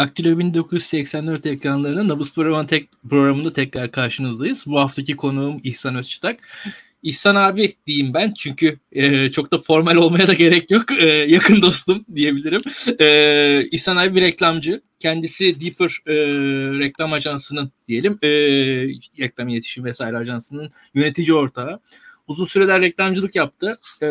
Daktilo 1984 ekranlarının Nabız Programı tek, programında tekrar karşınızdayız. Bu haftaki konuğum İhsan Özçıtak. İhsan abi diyeyim ben çünkü e, çok da formal olmaya da gerek yok. E, yakın dostum diyebilirim. E, İhsan abi bir reklamcı. Kendisi Deeper e, reklam ajansının diyelim e, reklam iletişim vesaire ajansının yönetici ortağı uzun süreler reklamcılık yaptı. E,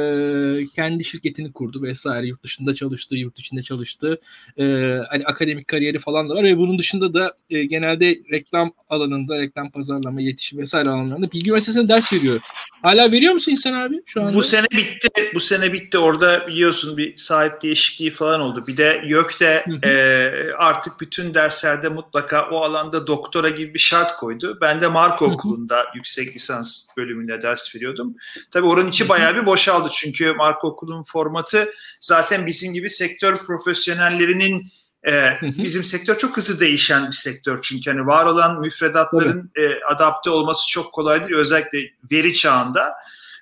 kendi şirketini kurdu vesaire. Yurt dışında çalıştı, yurt içinde çalıştı. E, hani akademik kariyeri falan da var ve bunun dışında da e, genelde reklam alanında, reklam pazarlama, iletişim vesaire alanlarında Bilgi Üniversitesi'nde ders veriyor. Hala veriyor musun insan abi şu anda? Bu sene bitti. Bu sene bitti. Orada biliyorsun bir sahip değişikliği falan oldu. Bir de YÖK'te e, artık bütün derslerde mutlaka o alanda doktora gibi bir şart koydu. Ben de Marco Okulu'nda yüksek lisans bölümünde ders veriyordum. Tabii oranın içi bayağı bir boşaldı çünkü Marco Okul'un formatı zaten bizim gibi sektör profesyonellerinin e, bizim sektör çok hızlı değişen bir sektör çünkü hani var olan müfredatların e, adapte olması çok kolay değil özellikle veri çağında.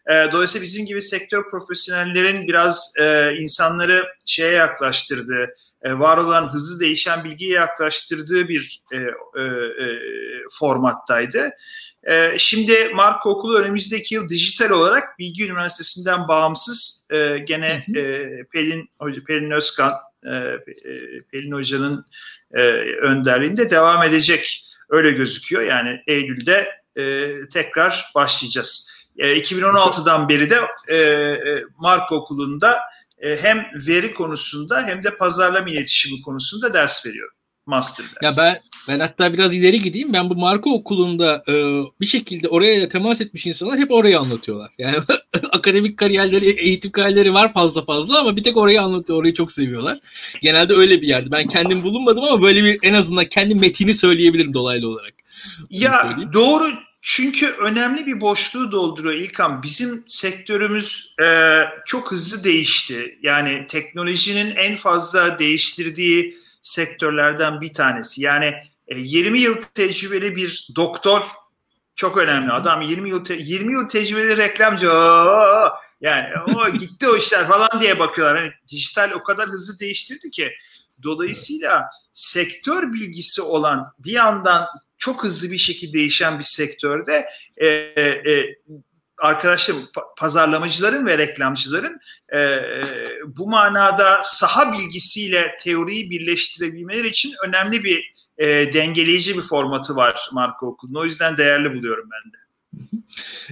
E, dolayısıyla bizim gibi sektör profesyonellerin biraz e, insanları şeye yaklaştırdığı, e, var olan hızlı değişen bilgiye yaklaştırdığı bir e, e, e, formattaydı. Ee, şimdi Marka Okulu önümüzdeki yıl dijital olarak Bilgi Üniversitesi'nden bağımsız e, gene e, Pelin Pelin Özkan, e, e, Pelin Hoca'nın e, önderliğinde devam edecek. Öyle gözüküyor. Yani Eylül'de e, tekrar başlayacağız. E, 2016'dan beri de e, e, Marka Okulu'nda e, hem veri konusunda hem de pazarlama iletişimi konusunda ders veriyorum. Master ders. Ya ben ben hatta biraz ileri gideyim. Ben bu marka okulunda e, bir şekilde oraya temas etmiş insanlar hep orayı anlatıyorlar. Yani akademik kariyerleri, eğitim kariyerleri var fazla fazla ama bir tek orayı anlatıyor. Orayı çok seviyorlar. Genelde öyle bir yerde. Ben kendim bulunmadım ama böyle bir en azından kendi metini söyleyebilirim dolaylı olarak. ya doğru çünkü önemli bir boşluğu dolduruyor İlkan. Bizim sektörümüz e, çok hızlı değişti. Yani teknolojinin en fazla değiştirdiği sektörlerden bir tanesi. Yani 20 e, yıl tecrübeli bir doktor çok önemli. Adam 20 yıl te- 20 yıl tecrübeli reklamcı. Oo, yani o gitti o işler falan diye bakıyorlar. Hani dijital o kadar hızlı değiştirdi ki dolayısıyla sektör bilgisi olan bir yandan çok hızlı bir şekilde değişen bir sektörde e, e, arkadaşlarım pazarlamacıların ve reklamcıların e, bu manada saha bilgisiyle teoriyi birleştirebilmeleri için önemli bir e, dengeleyici bir formatı var marka okulunun. O yüzden değerli buluyorum ben de.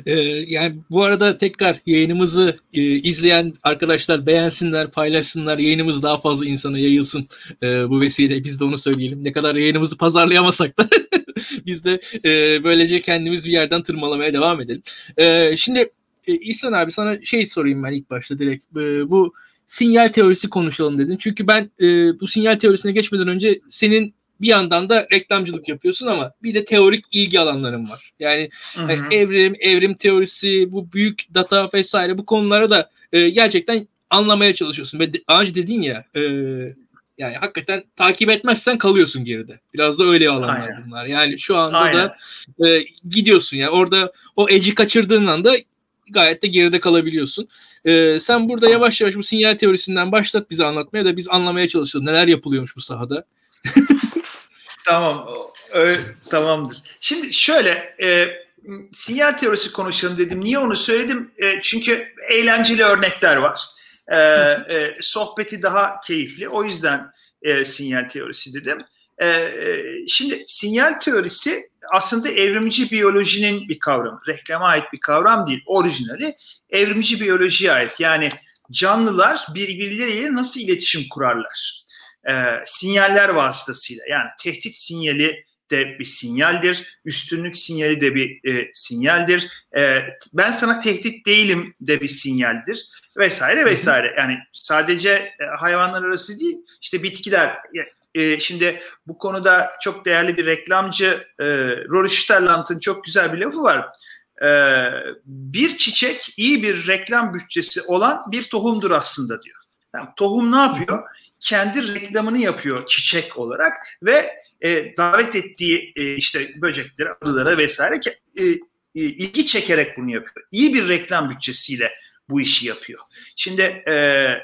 Ee, yani bu arada tekrar yayınımızı e, izleyen arkadaşlar beğensinler, paylaşsınlar. Yayınımız daha fazla insana yayılsın e, bu vesile. Biz de onu söyleyelim. Ne kadar yayınımızı pazarlayamasak da biz de e, böylece kendimiz bir yerden tırmalamaya devam edelim. E, şimdi e, İhsan abi sana şey sorayım ben ilk başta direkt. E, bu sinyal teorisi konuşalım dedin. Çünkü ben e, bu sinyal teorisine geçmeden önce senin bir yandan da reklamcılık yapıyorsun ama bir de teorik ilgi alanların var. Yani hı hı. E, evrim, evrim teorisi, bu büyük data vesaire bu konulara da e, gerçekten anlamaya çalışıyorsun. Ve de, dedin ya e, yani hakikaten takip etmezsen kalıyorsun geride. Biraz da öyle alanlar Aynen. bunlar. Yani şu anda Aynen. da e, gidiyorsun yani orada o eci kaçırdığın anda gayet de geride kalabiliyorsun. E, sen burada yavaş yavaş bu sinyal teorisinden başlat bize anlatmaya da biz anlamaya çalışalım. Neler yapılıyormuş bu sahada. tamam. Öyle, tamamdır. Şimdi şöyle e, sinyal teorisi konuşalım dedim. Niye onu söyledim? E, çünkü eğlenceli örnekler var. E, e, sohbeti daha keyifli. O yüzden e, sinyal teorisi dedim. E, e, şimdi sinyal teorisi aslında evrimci biyolojinin bir kavramı. Reklama ait bir kavram değil. Orijinali evrimci biyolojiye ait. Yani canlılar birbirleriyle nasıl iletişim kurarlar? e, sinyaller vasıtasıyla yani tehdit sinyali de bir sinyaldir. Üstünlük sinyali de bir e, sinyaldir. E, ben sana tehdit değilim de bir sinyaldir vesaire vesaire. Yani sadece e, hayvanlar arası değil işte bitkiler e, şimdi bu konuda çok değerli bir reklamcı e, Rory Sterland'ın çok güzel bir lafı var. E, bir çiçek iyi bir reklam bütçesi olan bir tohumdur aslında diyor. Yani tohum ne yapıyor? kendi reklamını yapıyor çiçek olarak ve e, davet ettiği e, işte böceklere, arılara vesaire e, e, ilgi çekerek bunu yapıyor. İyi bir reklam bütçesiyle bu işi yapıyor. Şimdi e,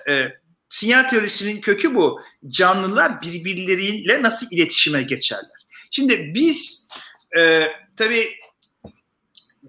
e, sinyal teorisinin kökü bu. Canlılar birbirleriyle nasıl iletişime geçerler. Şimdi biz e, tabii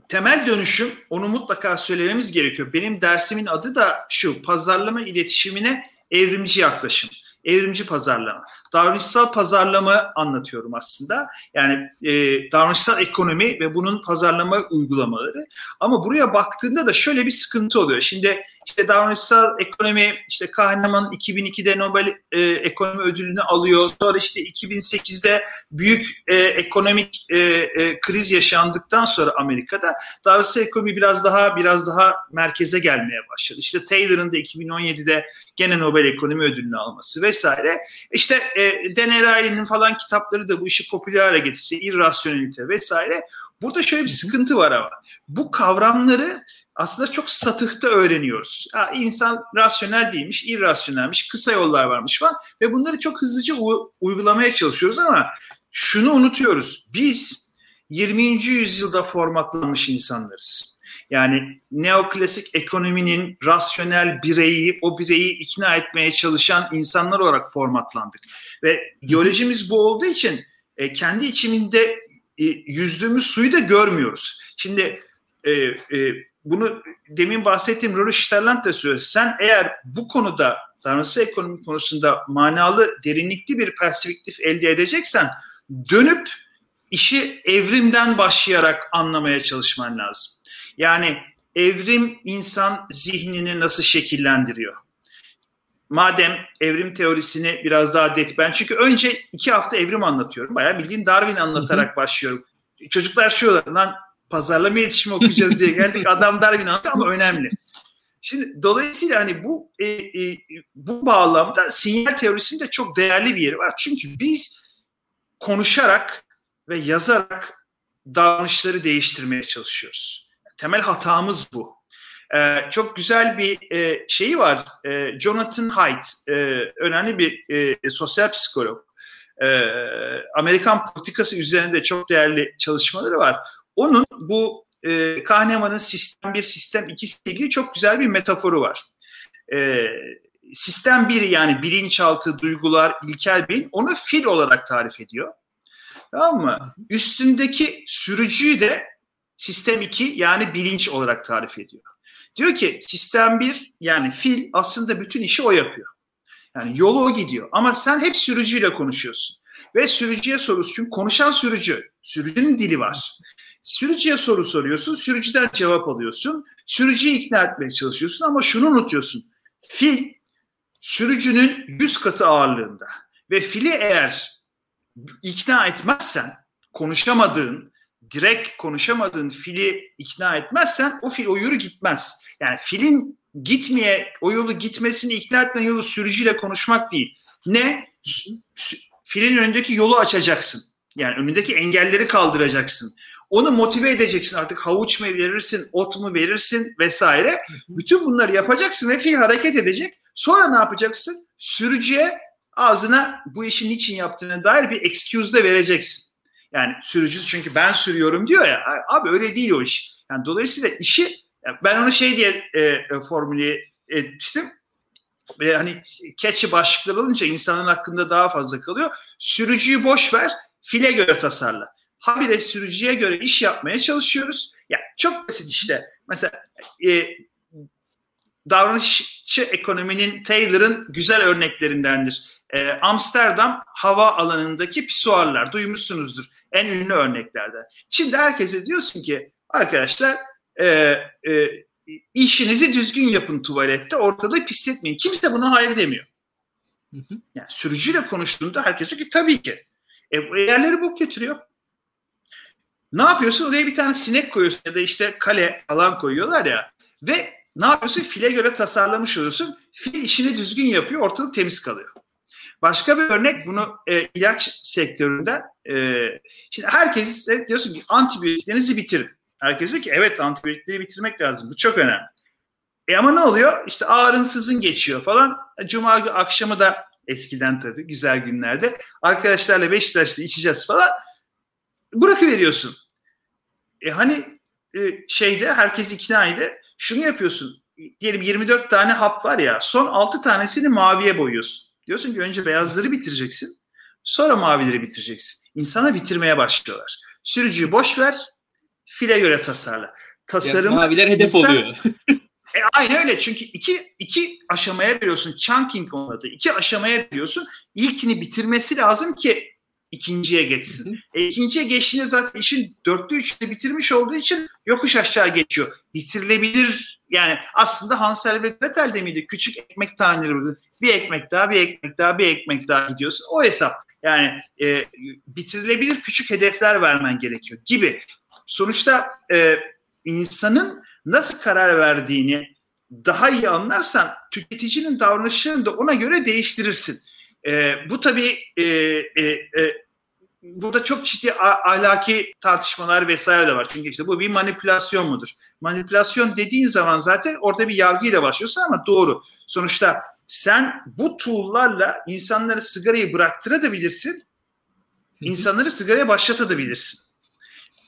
temel dönüşüm onu mutlaka söylememiz gerekiyor. Benim dersimin adı da şu pazarlama iletişimine evrimci yaklaşım evrimci pazarlama. Davranışsal pazarlama anlatıyorum aslında. Yani e, davranışsal ekonomi ve bunun pazarlama uygulamaları. Ama buraya baktığında da şöyle bir sıkıntı oluyor. Şimdi işte davranışsal ekonomi işte Kahneman 2002'de Nobel e, Ekonomi Ödülünü alıyor. Sonra işte 2008'de büyük e, ekonomik e, e, kriz yaşandıktan sonra Amerika'da davranışsal ekonomi biraz daha biraz daha merkeze gelmeye başladı. İşte Taylor'ın da 2017'de gene Nobel Ekonomi Ödülünü alması vesaire. İşte e, Dan falan kitapları da bu işi popüler hale getirdi. İrrasyonelite vesaire. Burada şöyle bir sıkıntı var ama. Bu kavramları aslında çok satıhta öğreniyoruz. Ha, insan rasyonel değilmiş, irrasyonelmiş, kısa yollar varmış falan ve bunları çok hızlıca u- uygulamaya çalışıyoruz ama şunu unutuyoruz. Biz 20. yüzyılda formatlanmış insanlarız. Yani neoklasik ekonominin rasyonel bireyi, o bireyi ikna etmeye çalışan insanlar olarak formatlandık. Ve ideolojimiz bu olduğu için e, kendi içiminde e, yüzdüğümüz suyu da görmüyoruz. Şimdi e, e, bunu demin bahsettiğim Rory Sterland de söylüyor. Sen eğer bu konuda davranışsal ekonomi konusunda manalı, derinlikli bir perspektif elde edeceksen dönüp işi evrimden başlayarak anlamaya çalışman lazım. Yani evrim insan zihnini nasıl şekillendiriyor? Madem evrim teorisini biraz daha det ben çünkü önce iki hafta evrim anlatıyorum. Bayağı bildiğin Darwin anlatarak başlıyorum. Çocuklar şu lan pazarlama iletişimi okuyacağız diye geldik. Adam Darwin anlatıyor ama önemli. Şimdi dolayısıyla hani bu e, e, bu bağlamda sinyal teorisinde çok değerli bir yeri var. Çünkü biz konuşarak ve yazarak davranışları değiştirmeye çalışıyoruz. Temel hatamız bu. Ee, çok güzel bir e, şeyi var. E, Jonathan Haidt, e, önemli bir e, sosyal psikolog. E, Amerikan politikası üzerinde çok değerli çalışmaları var. Onun bu e, Kahneman'ın sistem 1, sistem 2 ilgili çok güzel bir metaforu var. E, sistem 1 yani bilinçaltı, duygular, ilkel beyin onu fil olarak tarif ediyor. Tamam mı? Üstündeki sürücüyü de sistem 2 yani bilinç olarak tarif ediyor. Diyor ki sistem 1 yani fil aslında bütün işi o yapıyor. Yani yolu o gidiyor ama sen hep sürücüyle konuşuyorsun. Ve sürücüye soruyorsun çünkü konuşan sürücü. Sürücünün dili var. Sürücüye soru soruyorsun, sürücüden cevap alıyorsun. Sürücüyü ikna etmeye çalışıyorsun ama şunu unutuyorsun. Fil sürücünün yüz katı ağırlığında. Ve fili eğer ikna etmezsen, konuşamadığın, direkt konuşamadığın fili ikna etmezsen o fil o yürü gitmez. Yani filin gitmeye, o yolu gitmesini ikna etme yolu sürücüyle konuşmak değil. Ne? Filin önündeki yolu açacaksın. Yani önündeki engelleri kaldıracaksın. Onu motive edeceksin artık havuç mu verirsin, ot mu verirsin vesaire. Bütün bunları yapacaksın ve fil hareket edecek. Sonra ne yapacaksın? Sürücüye ağzına bu işin niçin yaptığına dair bir excuse de vereceksin. Yani sürücü çünkü ben sürüyorum diyor ya. Abi öyle değil o iş. Yani dolayısıyla işi ben onu şey diye e, e, formüle etmiştim. Ve hani catchy başlıklar olunca insanın hakkında daha fazla kalıyor. Sürücüyü boş ver, file göre tasarla habire sürücüye göre iş yapmaya çalışıyoruz. Ya çok basit işte. Mesela e, davranışçı ekonominin Taylor'ın güzel örneklerindendir. E, Amsterdam hava alanındaki pisuarlar duymuşsunuzdur. En ünlü örneklerden. Şimdi herkese diyorsun ki arkadaşlar e, e, işinizi düzgün yapın tuvalette ortalığı pisletmeyin. Kimse buna hayır demiyor. Yani sürücüyle konuştuğunda herkes diyor ki tabii ki. E, yerleri bu getiriyor. Ne yapıyorsun? Oraya bir tane sinek koyuyorsun ya da işte kale falan koyuyorlar ya. Ve ne yapıyorsun? File göre tasarlamış oluyorsun. Fil işini düzgün yapıyor, ortalık temiz kalıyor. Başka bir örnek bunu e, ilaç sektöründe e, şimdi herkes diyorsun ki antibiyotiklerinizi bitirin. Herkes diyor ki evet antibiyotikleri bitirmek lazım. Bu çok önemli. E ama ne oluyor? İşte ağrınsızın geçiyor falan. Cuma akşamı da eskiden tabii güzel günlerde arkadaşlarla Beşiktaş'ta içeceğiz falan. Bırakıveriyorsun. E hani e, şeyde herkes ikna ede şunu yapıyorsun. diyelim 24 tane hap var ya son 6 tanesini maviye boyuyorsun. Diyorsun ki önce beyazları bitireceksin. Sonra mavileri bitireceksin. İnsana bitirmeye başlıyorlar. Sürücüyü boş ver. File göre tasarla. Tasarım yani maviler hedef insan, oluyor. e, aynen öyle. Çünkü iki, iki aşamaya veriyorsun. Chunking onun adı. İki aşamaya veriyorsun. İlkini bitirmesi lazım ki ikinciye geçsin. E, ikinciye geçtiğinde zaten işin dörtte üçte bitirmiş olduğu için yokuş aşağı geçiyor. Bitirilebilir yani aslında Hansel ve Gretel'de miydi? Küçük ekmek taneleri burada. Bir ekmek daha, bir ekmek daha, bir ekmek daha gidiyorsun. O hesap. Yani e, bitirilebilir küçük hedefler vermen gerekiyor gibi. Sonuçta e, insanın nasıl karar verdiğini daha iyi anlarsan tüketicinin davranışını da ona göre değiştirirsin. E, bu tabii e, e, e, burada çok ciddi ahlaki tartışmalar vesaire de var. Çünkü işte bu bir manipülasyon mudur? Manipülasyon dediğin zaman zaten orada bir yargıyla başlıyorsun ama doğru. Sonuçta sen bu tool'larla insanları sigarayı bıraktırabilirsin. İnsanları sigaraya başlatabilirsin.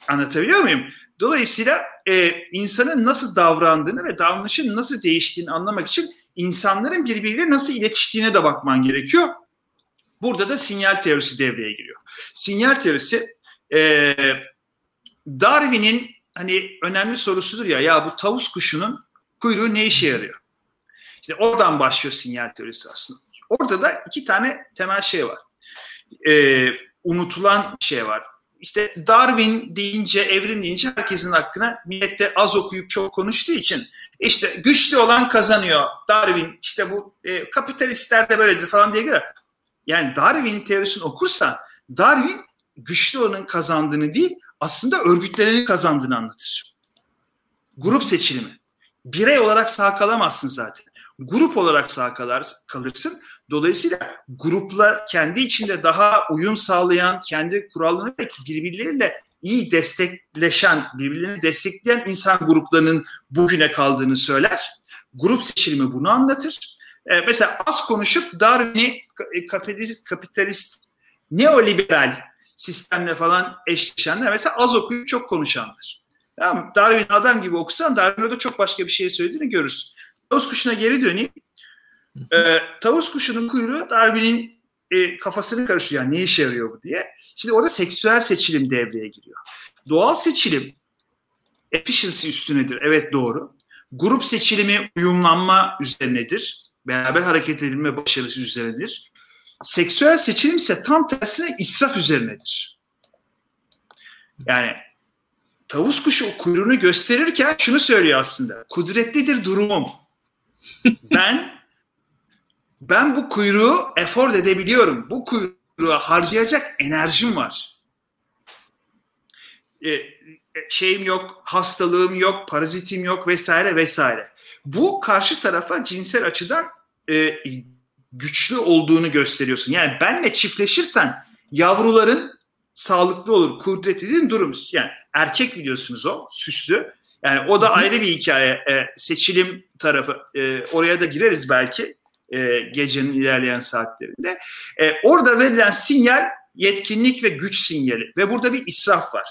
Anlatabiliyor muyum? Dolayısıyla e, insanın nasıl davrandığını ve davranışın nasıl değiştiğini anlamak için insanların birbiriyle nasıl iletiştiğine de bakman gerekiyor. Burada da sinyal teorisi devreye giriyor. Sinyal teorisi e, Darwin'in hani önemli sorusudur ya ya bu tavus kuşunun kuyruğu ne işe yarıyor? İşte oradan başlıyor sinyal teorisi aslında. Orada da iki tane temel şey var. E, unutulan şey var. İşte Darwin deyince, evrim deyince herkesin hakkına millette az okuyup çok konuştuğu için işte güçlü olan kazanıyor. Darwin işte bu e, kapitalistler de böyledir falan diye göre yani Darwin'in teorisini okursan Darwin güçlü olanın kazandığını değil aslında örgütlenenin kazandığını anlatır. Grup seçilimi. Birey olarak sağ kalamazsın zaten. Grup olarak sağ kalar, kalırsın. Dolayısıyla gruplar kendi içinde daha uyum sağlayan, kendi kurallarını ve birbirleriyle iyi destekleşen, birbirlerini destekleyen insan gruplarının bugüne kaldığını söyler. Grup seçilimi bunu anlatır. E, mesela az konuşup Darwin'i e, kapitalist, kapitalist neoliberal sistemle falan eşleşenler mesela az okuyup çok konuşanlar. Tamam Darwin adam gibi okusan Darwin orada çok başka bir şey söylediğini görürsün. Tavus kuşuna geri döneyim. Ee, tavus kuşunun kuyruğu Darwin'in e, kafasını karıştırıyor. Yani ne işe yarıyor bu diye. Şimdi orada seksüel seçilim devreye giriyor. Doğal seçilim efficiency üstünedir. Evet doğru. Grup seçilimi uyumlanma üzerinedir beraber hareket edilme başarısı üzerinedir. Seksüel seçilim ise tam tersine israf üzerinedir. Yani tavus kuşu kuyruğunu gösterirken şunu söylüyor aslında. Kudretlidir durumum. ben ben bu kuyruğu efor edebiliyorum. Bu kuyruğu harcayacak enerjim var. Ee, şeyim yok, hastalığım yok, parazitim yok vesaire vesaire. Bu karşı tarafa cinsel açıdan e, güçlü olduğunu gösteriyorsun. Yani benle çiftleşirsen yavruların sağlıklı olur, kudretlidir durum. Yani erkek biliyorsunuz o, süslü. Yani o da ayrı bir hikaye. E, seçilim tarafı. E, oraya da gireriz belki e, gecenin ilerleyen saatlerinde. E, orada verilen sinyal yetkinlik ve güç sinyali. Ve burada bir israf var.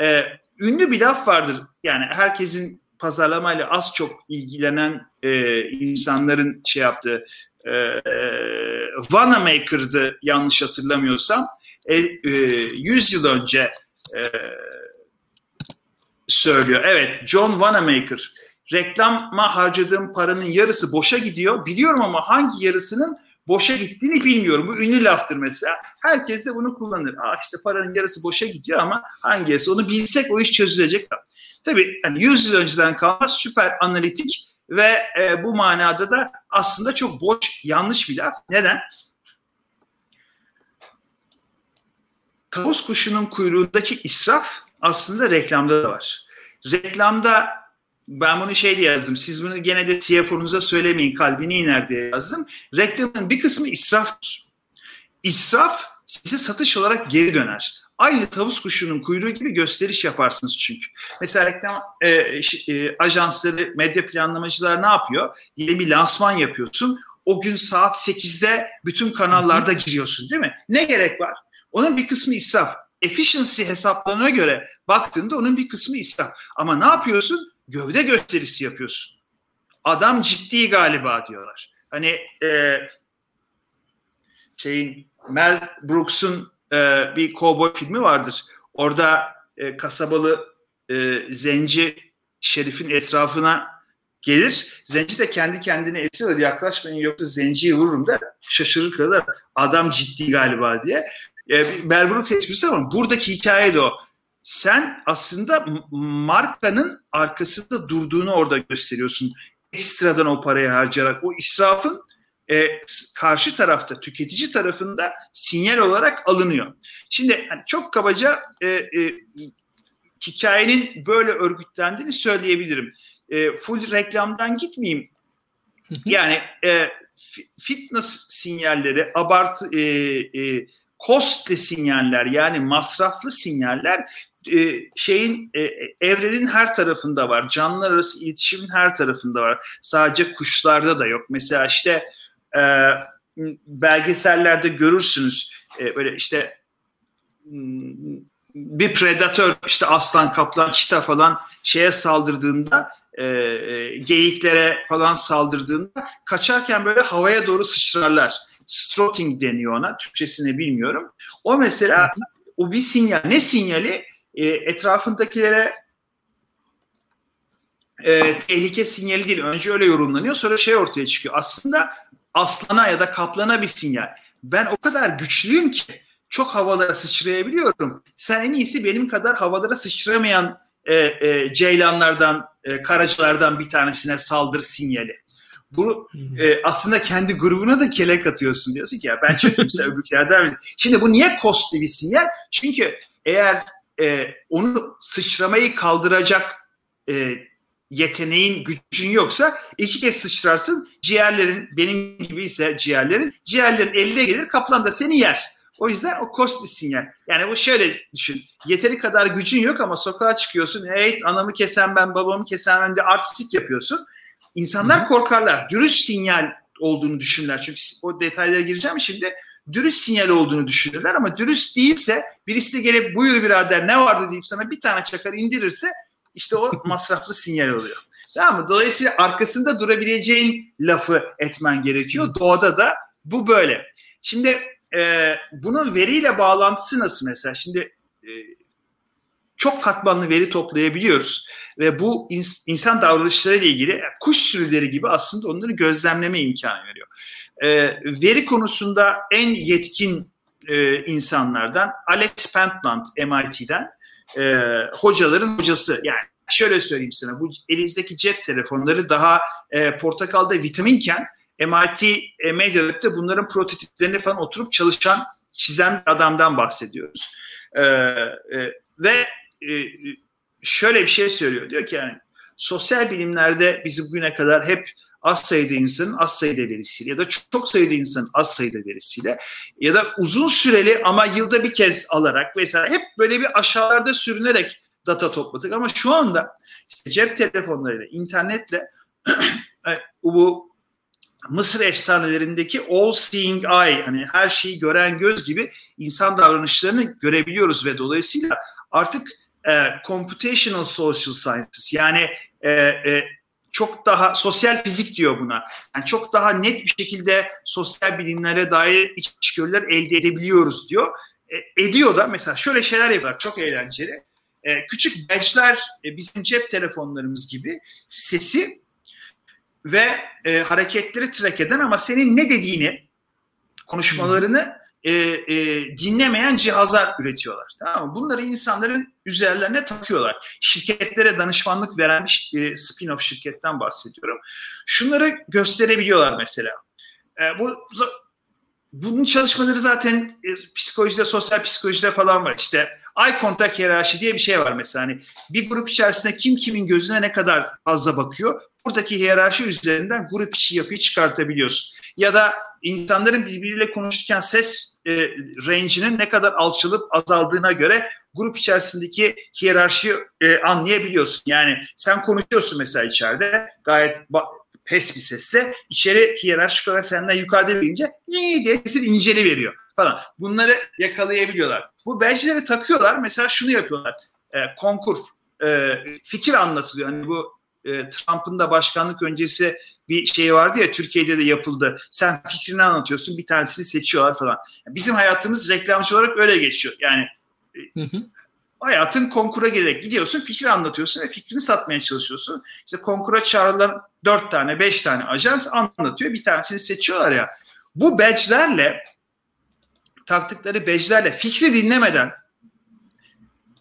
E, ünlü bir laf vardır. Yani herkesin pazarlamayla az çok ilgilenen e, insanların şey yaptığı e, Wanamaker'dı yanlış hatırlamıyorsam. E, e, 100 yıl önce e, söylüyor. Evet John Wanamaker reklama harcadığım paranın yarısı boşa gidiyor. Biliyorum ama hangi yarısının boşa gittiğini bilmiyorum. Bu ünlü laftır mesela. Herkes de bunu kullanır. Aa işte paranın yarısı boşa gidiyor ama hangisi onu bilsek o iş çözülecek. Tabii yani 100 yıl önceden kalma süper analitik ve e, bu manada da aslında çok boş, yanlış bir laf. Neden? Tavus kuşunun kuyruğundaki israf aslında reklamda da var. Reklamda ben bunu şey diye yazdım. Siz bunu gene de CFO'nuza söylemeyin kalbini iner diye yazdım. Reklamın bir kısmı israftır. İsraf size satış olarak geri döner. Aynı tavus kuşunun kuyruğu gibi gösteriş yaparsınız çünkü. Mesela reklam e, e, ajansları, medya planlamacılar ne yapıyor? Diye bir lansman yapıyorsun. O gün saat 8'de bütün kanallarda giriyorsun değil mi? Ne gerek var? Onun bir kısmı israf. Efficiency hesaplarına göre baktığında onun bir kısmı israf. Ama ne yapıyorsun? Gövde gösterisi yapıyorsun. adam ciddi galiba diyorlar. Hani e, şeyin Mel Brooks'un e, bir kovboy filmi vardır. Orada e, kasabalı e, zenci şerifin etrafına gelir. Zenci de kendi kendine esiyor. Yaklaşmayın yoksa zenciyi vururum der. Şaşırır kadar adam ciddi galiba diye. E, Mel Brooks esprisi ama buradaki hikaye de o. Sen aslında markanın arkasında durduğunu orada gösteriyorsun. Ekstradan o parayı harcayarak. O israfın e, karşı tarafta tüketici tarafında sinyal olarak alınıyor. Şimdi yani çok kabaca e, e, hikayenin böyle örgütlendiğini söyleyebilirim. E, full reklamdan gitmeyeyim. Yani e, fitness sinyalleri, abartı, e, e, costly sinyaller yani masraflı sinyaller e, şeyin e, evrenin her tarafında var. Canlılar arası iletişimin her tarafında var. Sadece kuşlarda da yok. Mesela işte e, belgesellerde görürsünüz e, böyle işte hmm, bir predatör işte aslan, kaplan, çita falan şeye saldırdığında e, e, geyiklere falan saldırdığında kaçarken böyle havaya doğru sıçrarlar. Strutting deniyor ona. Türkçesini bilmiyorum. O mesela o bir sinyal. Ne sinyali? E, etrafındakilere e, tehlike sinyali değil. Önce öyle yorumlanıyor. Sonra şey ortaya çıkıyor. Aslında aslana ya da kaplana bir sinyal. Ben o kadar güçlüyüm ki çok havalara sıçrayabiliyorum. Sen en iyisi benim kadar havalara sıçramayan e, e, ceylanlardan, e, karacalardan bir tanesine saldır sinyali. Bu e, aslında kendi grubuna da kelek atıyorsun diyorsun ki ya ben çökümse öbürkülerden Şimdi bu niye costly bir sinyal? Çünkü eğer e, onu sıçramayı kaldıracak e, yeteneğin, gücün yoksa iki kez sıçrarsın. Ciğerlerin, benim gibi ise ciğerlerin, ciğerlerin eline gelir, kaplan da seni yer. O yüzden o costly sinyal. Yani bu şöyle düşün. Yeteri kadar gücün yok ama sokağa çıkıyorsun. Hey anamı kesen ben, babamı kesen ben de artistik yapıyorsun. İnsanlar Hı-hı. korkarlar. Dürüst sinyal olduğunu düşünürler. Çünkü o detaylara gireceğim şimdi. Dürüst sinyal olduğunu düşünürler ama dürüst değilse birisi de gelip buyur birader ne vardı deyip sana bir tane çakar indirirse işte o masraflı sinyal oluyor. Tamam mı? Dolayısıyla arkasında durabileceğin lafı etmen gerekiyor. Doğada da bu böyle. Şimdi e, bunun veriyle bağlantısı nasıl mesela? Şimdi e, çok katmanlı veri toplayabiliyoruz ve bu ins- insan davranışları ile ilgili kuş sürüleri gibi aslında onları gözlemleme imkanı veriyor. E, veri konusunda en yetkin e, insanlardan Alex Pentland MIT'den e, hocaların hocası yani şöyle söyleyeyim sana bu elinizdeki cep telefonları daha e, portakalda vitaminken MIT e, Media bunların prototiplerini falan oturup çalışan, çizen bir adamdan bahsediyoruz. E, e, ve e, şöyle bir şey söylüyor. Diyor ki yani sosyal bilimlerde biz bugüne kadar hep az sayıda insanın az sayıda verisiyle ya da çok sayıda insanın az sayıda verisiyle ya da uzun süreli ama yılda bir kez alarak vesaire hep böyle bir aşağılarda sürünerek data topladık. Ama şu anda işte cep telefonlarıyla, internetle e, bu Mısır efsanelerindeki all seeing eye hani her şeyi gören göz gibi insan davranışlarını görebiliyoruz ve dolayısıyla artık e, computational social sciences yani e, e, çok daha sosyal fizik diyor buna. Yani çok daha net bir şekilde sosyal bilimlere dair içgörüler elde edebiliyoruz diyor. E, ediyor da mesela şöyle şeyler yapıyorlar çok eğlenceli. E, küçük badge'ler e, bizim cep telefonlarımız gibi sesi ve e, hareketleri track eden ama senin ne dediğini konuşmalarını e, e, dinlemeyen cihazlar üretiyorlar. Tamam mı? Bunları insanların üzerlerine takıyorlar. Şirketlere danışmanlık veren bir e, spin-off şirketten bahsediyorum. Şunları gösterebiliyorlar mesela. E, bu bunun çalışmaları zaten e, psikolojide, sosyal psikolojide falan var. İşte eye contact hiyerarşi diye bir şey var mesela. Hani bir grup içerisinde kim kimin gözüne ne kadar fazla bakıyor buradaki hiyerarşi üzerinden grup içi yapıyı çıkartabiliyorsun. Ya da insanların birbiriyle konuşurken ses e, range'inin ne kadar alçalıp azaldığına göre grup içerisindeki hiyerarşi e, anlayabiliyorsun. Yani sen konuşuyorsun mesela içeride gayet pes bir sesle içeri hiyerarşik olarak senden yukarıda bilince diye sesin inceli veriyor falan. Bunları yakalayabiliyorlar. Bu badge'leri takıyorlar. Mesela şunu yapıyorlar. E, konkur. E, fikir anlatılıyor. Hani bu e, Trump'ın da başkanlık öncesi bir şey vardı ya Türkiye'de de yapıldı. Sen fikrini anlatıyorsun bir tanesini seçiyorlar falan. Bizim hayatımız reklamcı olarak öyle geçiyor. Yani hı hı. hayatın konkura girerek gidiyorsun fikri anlatıyorsun ve fikrini satmaya çalışıyorsun. İşte konkura çağrılan dört tane beş tane ajans anlatıyor bir tanesini seçiyorlar ya. Bu badge'lerle taktıkları badge'lerle fikri dinlemeden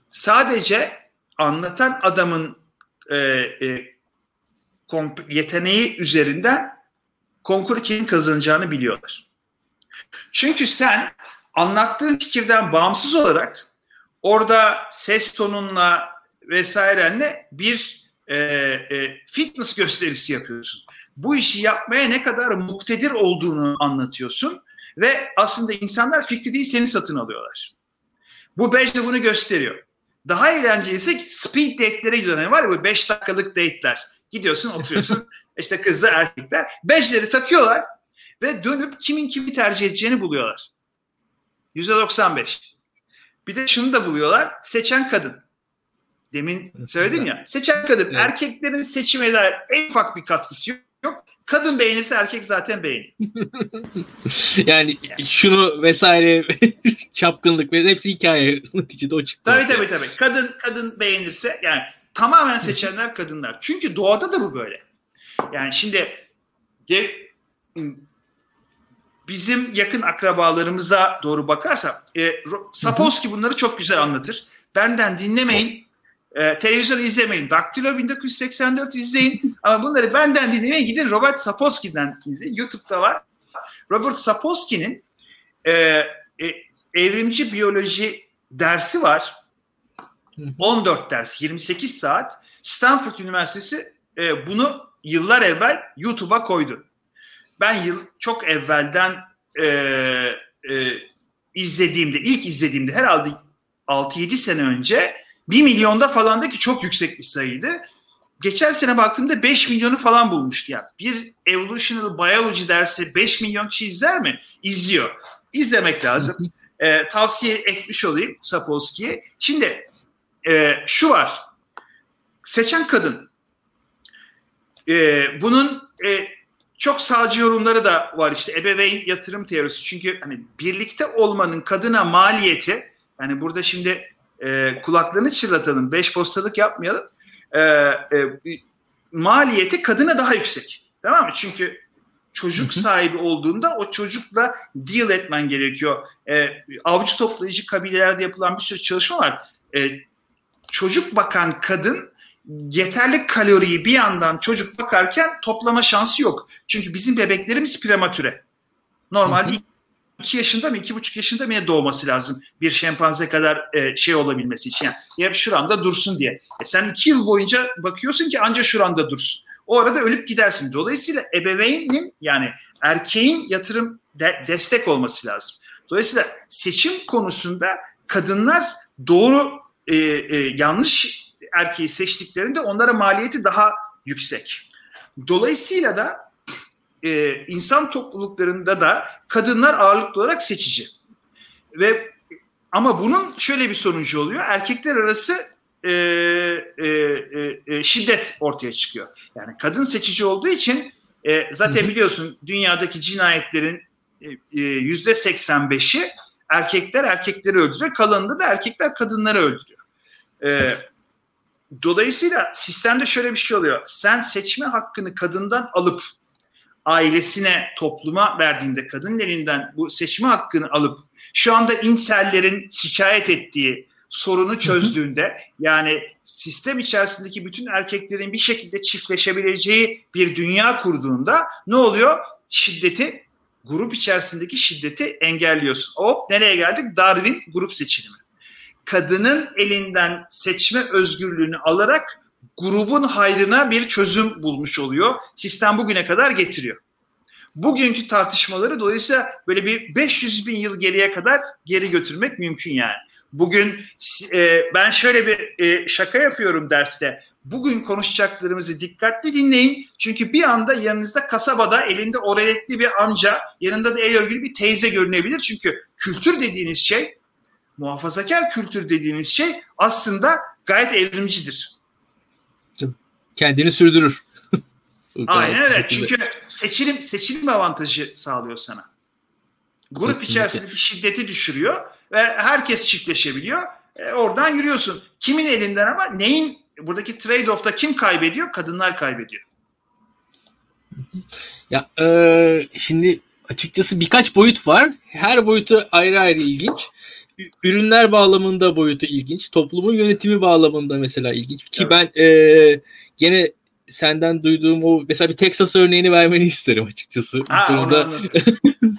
sadece anlatan adamın e, e, yeteneği üzerinden konkuru kimin kazanacağını biliyorlar. Çünkü sen anlattığın fikirden bağımsız olarak orada ses tonunla vesairenle bir e, e, fitness gösterisi yapıyorsun. Bu işi yapmaya ne kadar muktedir olduğunu anlatıyorsun ve aslında insanlar fikri değil seni satın alıyorlar. Bu badge bunu gösteriyor. Daha eğlencelisi speed date'lere gidiyorlar. Var ya bu 5 dakikalık date'ler. Gidiyorsun oturuyorsun işte kızlar erkekler. Badge'leri takıyorlar ve dönüp kimin kimi tercih edeceğini buluyorlar. %95. Bir de şunu da buluyorlar. Seçen kadın. Demin söyledim ya. Seçen kadın. Evet. Erkeklerin seçime dair en ufak bir katkısı yok. Kadın beğenirse erkek zaten beğenir. yani, yani şunu vesaire çapkınlık ve hepsi hikaye neticede o çıktı. Tabii tabii tabii. Kadın kadın beğenirse yani tamamen seçenler kadınlar. Çünkü doğada da bu böyle. Yani şimdi bizim yakın akrabalarımıza doğru bakarsak e, Sapolsky bunları çok güzel anlatır. Benden dinlemeyin e, televizyon izlemeyin. Daktilo 1984 izleyin. Ama bunları benden dinlemeyin. Gidin Robert Sapolsky'den izleyin. YouTube'da var. Robert Sapolsky'nin e, e, evrimci biyoloji dersi var. 14 ders, 28 saat. Stanford Üniversitesi e, bunu yıllar evvel YouTube'a koydu. Ben yıl çok evvelden e, e, izlediğimde, ilk izlediğimde herhalde 6-7 sene önce 1 milyonda falan ki çok yüksek bir sayıydı. Geçen sene baktığımda 5 milyonu falan bulmuştu ya. Bir evolutional biology dersi 5 milyon kişi izler mi? İzliyor. İzlemek lazım. ee, tavsiye etmiş olayım Sapolsky'ye. Şimdi e, şu var. Seçen kadın. E, bunun e, çok sağcı yorumları da var işte ebeveyn yatırım teorisi. Çünkü hani birlikte olmanın kadına maliyeti yani burada şimdi e, kulaklarını çırlatalım, beş postalık yapmayalım. E, e, maliyeti kadına daha yüksek. Tamam mı? Çünkü çocuk sahibi olduğunda o çocukla deal etmen gerekiyor. E, avcı toplayıcı kabilelerde yapılan bir sürü çalışma var. E, çocuk bakan kadın yeterli kaloriyi bir yandan çocuk bakarken toplama şansı yok. Çünkü bizim bebeklerimiz prematüre. Normalde 2 yaşında mı 2,5 yaşında mı doğması lazım bir şempanze kadar e, şey olabilmesi için. Yani ya şuranda dursun diye. E sen 2 yıl boyunca bakıyorsun ki anca şuranda dursun. O arada ölüp gidersin. Dolayısıyla ebeveynin yani erkeğin yatırım de, destek olması lazım. Dolayısıyla seçim konusunda kadınlar doğru e, e, yanlış erkeği seçtiklerinde onlara maliyeti daha yüksek. Dolayısıyla da e, insan topluluklarında da kadınlar ağırlıklı olarak seçici. Ve ama bunun şöyle bir sonucu oluyor. Erkekler arası e, e, e, e şiddet ortaya çıkıyor. Yani kadın seçici olduğu için e, zaten biliyorsun dünyadaki cinayetlerin e, e, yüzde 85'i erkekler erkekleri öldürüyor. Kalanında da erkekler kadınları öldürüyor. E, dolayısıyla sistemde şöyle bir şey oluyor. Sen seçme hakkını kadından alıp ailesine, topluma verdiğinde kadının elinden bu seçme hakkını alıp şu anda insellerin şikayet ettiği sorunu çözdüğünde yani sistem içerisindeki bütün erkeklerin bir şekilde çiftleşebileceği bir dünya kurduğunda ne oluyor? Şiddeti grup içerisindeki şiddeti engelliyorsun. O nereye geldik? Darwin grup seçilimi. Kadının elinden seçme özgürlüğünü alarak grubun hayrına bir çözüm bulmuş oluyor. Sistem bugüne kadar getiriyor. Bugünkü tartışmaları dolayısıyla böyle bir 500 bin yıl geriye kadar geri götürmek mümkün yani. Bugün e, ben şöyle bir e, şaka yapıyorum derste. Bugün konuşacaklarımızı dikkatli dinleyin. Çünkü bir anda yanınızda kasabada elinde oreletli bir amca, yanında da el örgülü bir teyze görünebilir. Çünkü kültür dediğiniz şey, muhafazakar kültür dediğiniz şey aslında gayet evrimcidir. kendini sürdürür. Aynen öyle. Çünkü seçilim seçilim avantajı sağlıyor sana. Grup Kesinlikle. içerisindeki şiddeti düşürüyor ve herkes çiftleşebiliyor. E, oradan yürüyorsun. Kimin elinden ama neyin buradaki trade-off'ta kim kaybediyor? Kadınlar kaybediyor. Ya e, şimdi açıkçası birkaç boyut var. Her boyutu ayrı ayrı ilginç. Ürünler bağlamında boyutu ilginç. Toplumun yönetimi bağlamında mesela ilginç. Ki evet. ben e, gene senden duyduğum o mesela bir Texas örneğini vermeni isterim açıkçası. Ha, durumda...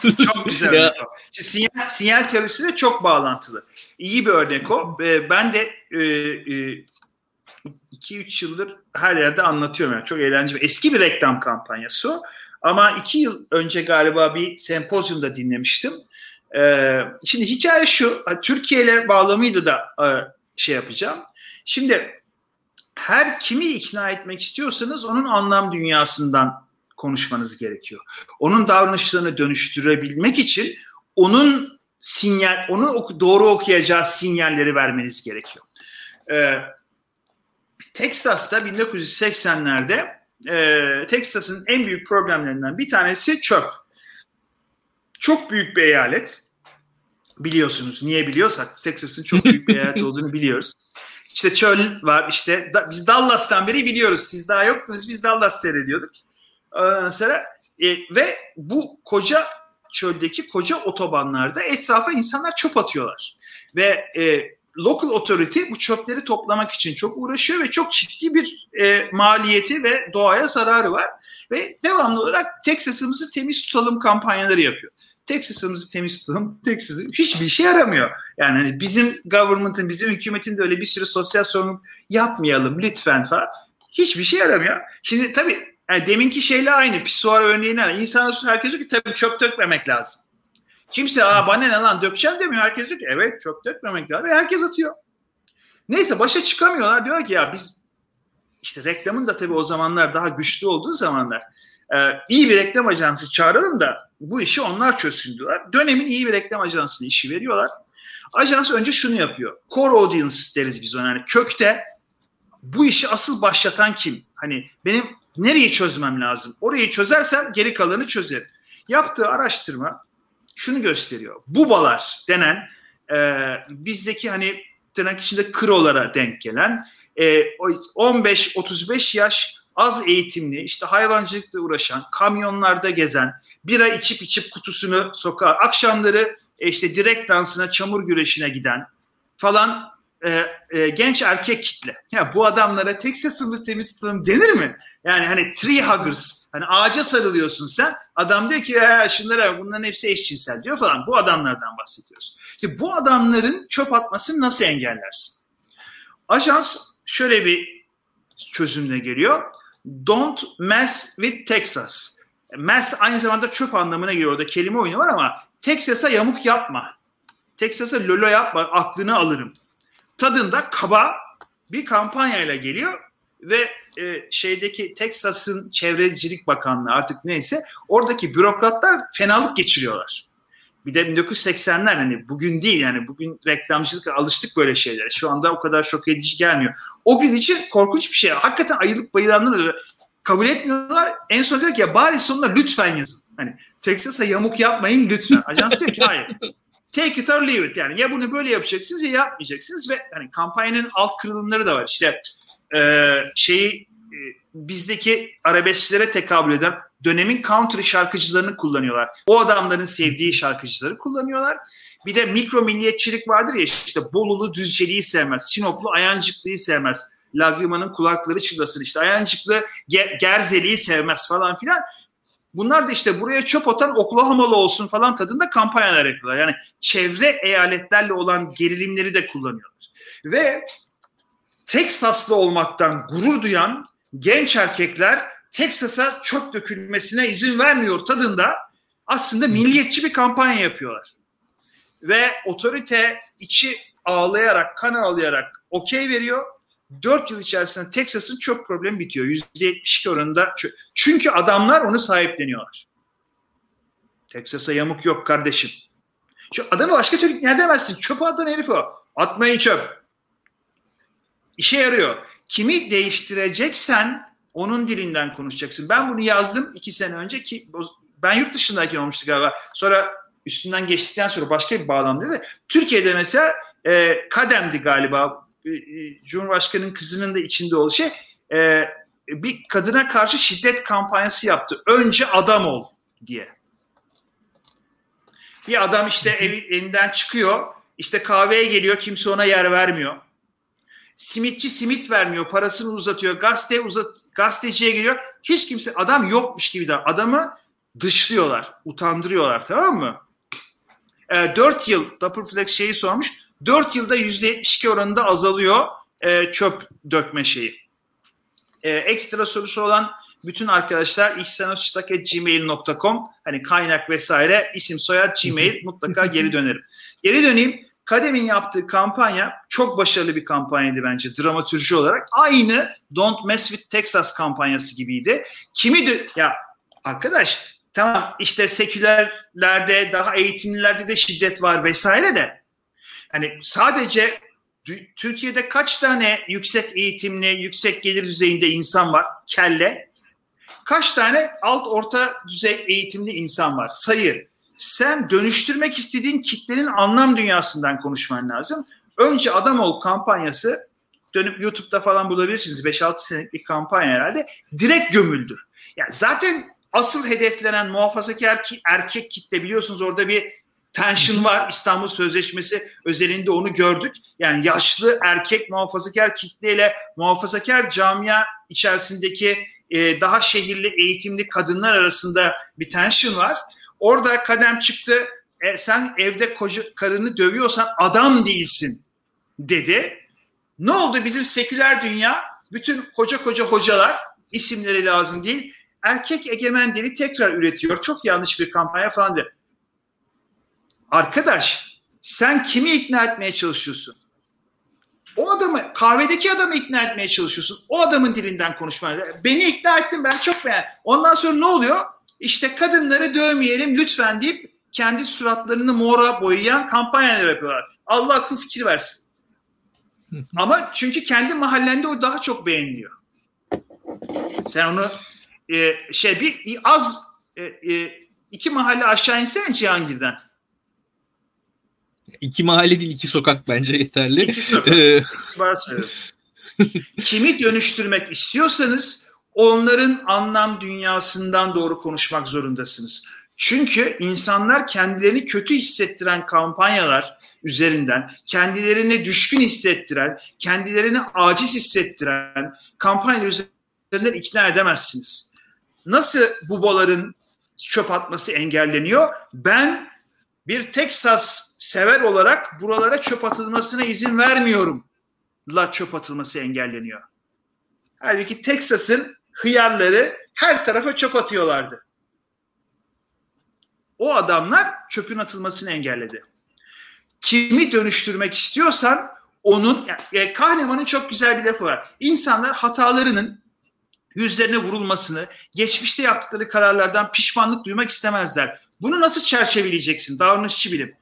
çok güzel ya. Şimdi sinyal, sinyal teorisiyle çok bağlantılı. İyi bir örnek o. Ben de e, e, 2-3 yıldır her yerde anlatıyorum. Yani çok eğlenceli. Eski bir reklam kampanyası o. Ama iki yıl önce galiba bir sempozyumda dinlemiştim. Ee, şimdi hikaye şu. Türkiye ile bağlamıydı da e, şey yapacağım. Şimdi her kimi ikna etmek istiyorsanız onun anlam dünyasından konuşmanız gerekiyor. Onun davranışlarını dönüştürebilmek için onun sinyal, onu doğru okuyacağı sinyalleri vermeniz gerekiyor. Ee, Texas'ta 1980'lerde e, Texas'ın en büyük problemlerinden bir tanesi çöp. Çok büyük bir eyalet. Biliyorsunuz. Niye biliyorsak Texas'ın çok büyük bir eyalet olduğunu biliyoruz. İşte çöl var işte da, biz Dallas'tan beri biliyoruz. Siz daha yoktunuz biz Dallas seyrediyorduk. Ondan sonra e, ve bu koca çöldeki koca otobanlarda etrafa insanlar çöp atıyorlar. Ve e, local authority bu çöpleri toplamak için çok uğraşıyor ve çok ciddi bir e, maliyeti ve doğaya zararı var. Ve devamlı olarak Texas'ımızı temiz tutalım kampanyaları yapıyor. Texas'ımızı temiz tutalım, Texas'ı hiçbir şey yaramıyor. Yani hani bizim government'ın, bizim hükümetin de öyle bir sürü sosyal sorumluluk yapmayalım lütfen falan. Hiçbir şey yaramıyor. Şimdi tabii yani deminki şeyle aynı. Pisuar örneğine yani insanlar herkes diyor ki tabii çöp dökmemek lazım. Kimse aa bana ne lan dökeceğim demiyor. Herkes diyor ki evet çok dökmemek lazım. Ve herkes atıyor. Neyse başa çıkamıyorlar. Diyor ki ya biz işte reklamın da tabii o zamanlar daha güçlü olduğu zamanlar e, iyi bir reklam ajansı çağıralım da bu işi onlar çözsün diyorlar. Dönemin iyi bir reklam ajansına işi veriyorlar. Ajans önce şunu yapıyor. Core audience deriz biz ona. Yani kökte bu işi asıl başlatan kim? Hani benim nereyi çözmem lazım? Orayı çözersem geri kalanı çözerim. Yaptığı araştırma şunu gösteriyor. Bubalar denen e, bizdeki hani tırnak içinde krolara denk gelen e, 15-35 yaş az eğitimli işte hayvancılıkla uğraşan kamyonlarda gezen bira içip içip kutusunu sokağa akşamları e, işte direkt dansına çamur güreşine giden falan e, e, genç erkek kitle. Ya bu adamlara Texas'ımı temiz tutalım denir mi? Yani hani tree huggers. Hani ağaca sarılıyorsun sen. Adam diyor ki e, şunlara bunların hepsi eşcinsel diyor falan. Bu adamlardan bahsediyoruz. İşte bu adamların çöp atmasını nasıl engellersin? Ajans şöyle bir çözümle geliyor. Don't mess with Texas. Mess aynı zamanda çöp anlamına geliyor. Orada kelime oyunu var ama Texas'a yamuk yapma. Texas'a lolo yapma aklını alırım tadında kaba bir kampanyayla geliyor ve e, şeydeki Texas'ın çevrecilik bakanlığı artık neyse oradaki bürokratlar fenalık geçiriyorlar. Bir de 1980'ler hani bugün değil yani bugün reklamcılık alıştık böyle şeylere. Şu anda o kadar şok edici gelmiyor. O gün için korkunç bir şey. Hakikaten ayılıp bayılanlar kabul etmiyorlar. En son diyor ki ya bari sonuna lütfen yazın. Hani Texas'a yamuk yapmayın lütfen. Ajans diyor ki hayır take it or leave it yani ya bunu böyle yapacaksınız ya yapmayacaksınız ve hani kampanyanın alt kırılımları da var. İşte e, şeyi e, bizdeki arabesklere tekabül eden dönemin country şarkıcılarını kullanıyorlar. O adamların sevdiği şarkıcıları kullanıyorlar. Bir de mikro milliyetçilik vardır ya işte Bolulu Düzceli'yi sevmez, Sinoplu Ayancıklı'yı sevmez. Lagrima'nın kulakları çınlasın işte Ayancıklı Gerzeli'yi sevmez falan filan. Bunlar da işte buraya çöp atan Oklahoma'lı olsun falan tadında kampanyalar yapıyorlar. Yani çevre eyaletlerle olan gerilimleri de kullanıyorlar. Ve Teksaslı olmaktan gurur duyan genç erkekler Teksas'a çöp dökülmesine izin vermiyor tadında aslında milliyetçi bir kampanya yapıyorlar. Ve otorite içi ağlayarak, kan ağlayarak okey veriyor 4 yıl içerisinde Texas'ın çöp problemi bitiyor. %72 oranında. Çünkü adamlar onu sahipleniyorlar. Texas'a yamuk yok kardeşim. Şu adamı başka türlü ne demezsin? Çöp atan herif o. Atmayın çöp. İşe yarıyor. kimi değiştireceksen onun dilinden konuşacaksın. Ben bunu yazdım iki sene önce ki ben yurt dışındayken olmuştu galiba. Sonra üstünden geçtikten sonra başka bir bağlamda da Türkiye'de mesela e, Kadem'di galiba e, e, Cumhurbaşkanı'nın kızının da içinde olduğu şey e, bir kadına karşı şiddet kampanyası yaptı. Önce adam ol diye. Bir adam işte evi, elinden çıkıyor, işte kahveye geliyor, kimse ona yer vermiyor. Simitçi simit vermiyor, parasını uzatıyor, gazete uzat, gazeteciye geliyor, hiç kimse, adam yokmuş gibi de adamı dışlıyorlar, utandırıyorlar tamam mı? E, 4 yıl, Doppelflex şeyi sormuş, 4 yılda %72 oranında azalıyor e, çöp dökme şeyi. E, ekstra sorusu olan bütün arkadaşlar ihsanostak.gmail.com hani kaynak vesaire isim soyad gmail mutlaka geri dönerim. Geri döneyim. Kadem'in yaptığı kampanya çok başarılı bir kampanyaydı bence dramatürji olarak. Aynı Don't Mess with Texas kampanyası gibiydi. Kimi de ya arkadaş tamam işte sekülerlerde daha eğitimlilerde de şiddet var vesaire de hani sadece Türkiye'de kaç tane yüksek eğitimli, yüksek gelir düzeyinde insan var? Kelle. Kaç tane alt orta düzey eğitimli insan var? Sayı. Sen dönüştürmek istediğin kitlenin anlam dünyasından konuşman lazım. Önce Adam Ol kampanyası dönüp YouTube'da falan bulabilirsiniz. 5-6 senelik bir kampanya herhalde. Direkt gömüldü. Yani zaten asıl hedeflenen muhafazakar erkek kitle biliyorsunuz orada bir tension var. İstanbul Sözleşmesi özelinde onu gördük. Yani yaşlı erkek muhafazakar kitleyle muhafazakar camia içerisindeki e, daha şehirli eğitimli kadınlar arasında bir tension var. Orada kadem çıktı. E, sen evde koca, karını dövüyorsan adam değilsin dedi. Ne oldu bizim seküler dünya? Bütün koca koca hocalar isimleri lazım değil. Erkek egemen dili tekrar üretiyor. Çok yanlış bir kampanya falan dedi. Arkadaş sen kimi ikna etmeye çalışıyorsun? O adamı, kahvedeki adamı ikna etmeye çalışıyorsun. O adamın dilinden konuşmaya. Beni ikna ettin ben çok beğendim. Ondan sonra ne oluyor? İşte kadınları dövmeyelim lütfen deyip kendi suratlarını mora boyayan kampanyalar yapıyorlar. Allah akıl fikir versin. Ama çünkü kendi mahallende o daha çok beğeniliyor. Sen onu e, şey bir az e, e, iki mahalle aşağı insene Cihangir'den. İki mahalle değil iki sokak bence yeterli. İki sokak. Ee, Kimi dönüştürmek istiyorsanız onların anlam dünyasından doğru konuşmak zorundasınız. Çünkü insanlar kendilerini kötü hissettiren kampanyalar üzerinden, kendilerini düşkün hissettiren, kendilerini aciz hissettiren kampanyalar üzerinden ikna edemezsiniz. Nasıl bubaların çöp atması engelleniyor? Ben bir Texas sever olarak buralara çöp atılmasına izin vermiyorum. La çöp atılması engelleniyor. Halbuki Texas'ın hıyarları her tarafa çöp atıyorlardı. O adamlar çöpün atılmasını engelledi. Kimi dönüştürmek istiyorsan onun yani Kahneman'ın çok güzel bir lafı var. İnsanlar hatalarının yüzlerine vurulmasını, geçmişte yaptıkları kararlardan pişmanlık duymak istemezler. Bunu nasıl çerçeveleyeceksin? Davranışçı bilim.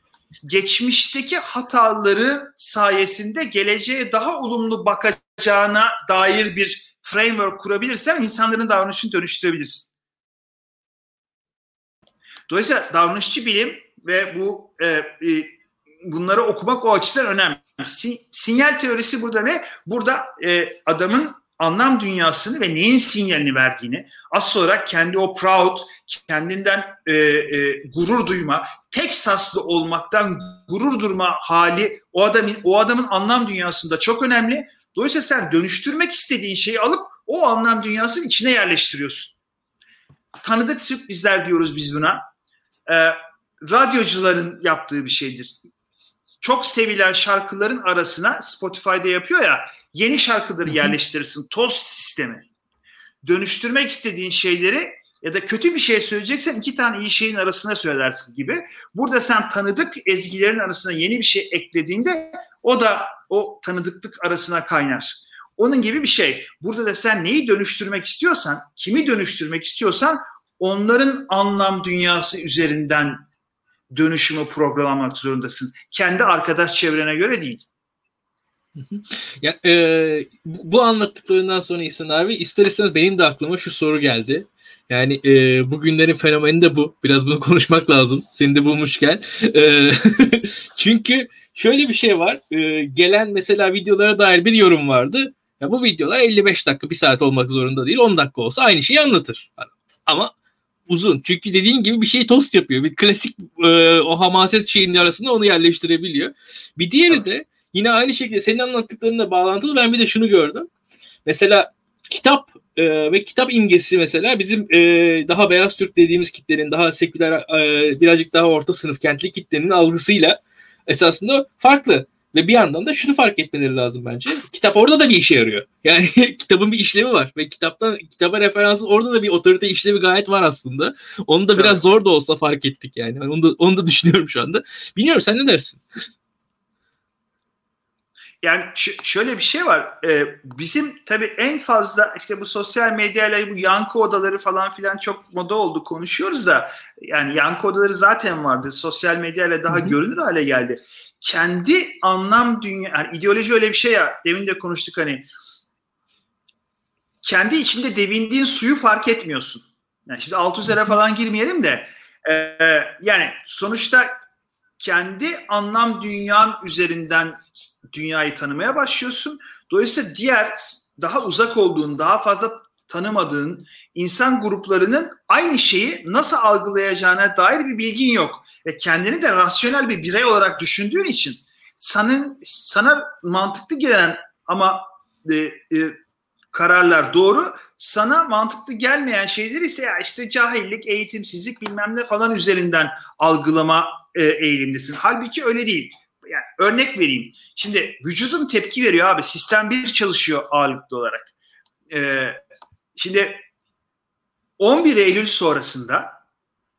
Geçmişteki hataları sayesinde geleceğe daha olumlu bakacağına dair bir framework kurabilirsen insanların davranışını dönüştürebilirsin. Dolayısıyla davranışçı bilim ve bu e, e, bunları okumak o açıdan önemli. Sin, sinyal teorisi burada ne? Burada e, adamın anlam dünyasını ve neyin sinyalini verdiğini, az sonra kendi o proud, kendinden e, e, gurur duyma, Teksaslı olmaktan gurur durma hali o adamın o adamın anlam dünyasında çok önemli. Dolayısıyla sen dönüştürmek istediğin şeyi alıp o anlam dünyasının içine yerleştiriyorsun. Tanıdık sürprizler diyoruz biz buna. E, radyocuların yaptığı bir şeydir. Çok sevilen şarkıların arasına Spotify'da yapıyor ya yeni şarkıları yerleştirirsin. Toast sistemi. Dönüştürmek istediğin şeyleri ya da kötü bir şey söyleyeceksen iki tane iyi şeyin arasına söylersin gibi. Burada sen tanıdık ezgilerin arasına yeni bir şey eklediğinde o da o tanıdıklık arasına kaynar. Onun gibi bir şey. Burada da sen neyi dönüştürmek istiyorsan, kimi dönüştürmek istiyorsan onların anlam dünyası üzerinden dönüşümü programlamak zorundasın. Kendi arkadaş çevrene göre değil. Ya, e, bu anlattıklarından sonra İhsan abi ister istemez benim de aklıma şu soru geldi. Yani e, bugünlerin fenomeni de bu. Biraz bunu konuşmak lazım. Seni de bulmuşken. E, çünkü şöyle bir şey var. E, gelen mesela videolara dair bir yorum vardı. Ya bu videolar 55 dakika, bir saat olmak zorunda değil. 10 dakika olsa aynı şeyi anlatır. Ama uzun. Çünkü dediğin gibi bir şey tost yapıyor. Bir klasik e, o hamaset şeyinin arasında onu yerleştirebiliyor. Bir diğeri de yine aynı şekilde senin anlattıklarınla bağlantılı ben bir de şunu gördüm. Mesela kitap e, ve kitap imgesi mesela bizim e, daha beyaz Türk dediğimiz kitlenin daha seküler e, birazcık daha orta sınıf kentli kitlenin algısıyla esasında farklı. Ve bir yandan da şunu fark etmeleri lazım bence. Kitap orada da bir işe yarıyor. Yani kitabın bir işlevi var ve kitaptan kitaba referansı orada da bir otorite işlevi gayet var aslında. Onu da biraz evet. zor da olsa fark ettik yani. Onu da onu da düşünüyorum şu anda. Bilmiyorum sen ne dersin? Yani şöyle bir şey var. Ee, bizim tabii en fazla işte bu sosyal medyayla bu yankı odaları falan filan çok moda oldu konuşuyoruz da yani yankı odaları zaten vardı. Sosyal medyayla daha Hı-hı. görünür hale geldi. Kendi anlam dünya yani ideoloji öyle bir şey ya. Demin de konuştuk hani kendi içinde devindiğin suyu fark etmiyorsun. Yani şimdi alt üzere falan girmeyelim de e, yani sonuçta kendi anlam dünyan üzerinden dünyayı tanımaya başlıyorsun. Dolayısıyla diğer daha uzak olduğun, daha fazla tanımadığın insan gruplarının aynı şeyi nasıl algılayacağına dair bir bilgin yok. Ve kendini de rasyonel bir birey olarak düşündüğün için senin, sana mantıklı gelen ama e, e, kararlar doğru, sana mantıklı gelmeyen şeyler ise ya işte cahillik, eğitimsizlik bilmem ne falan üzerinden algılama e, eğilimdesin. Halbuki öyle değil. Yani örnek vereyim. Şimdi vücudun tepki veriyor abi. Sistem bir çalışıyor ağırlıklı olarak. E, şimdi 11 Eylül sonrasında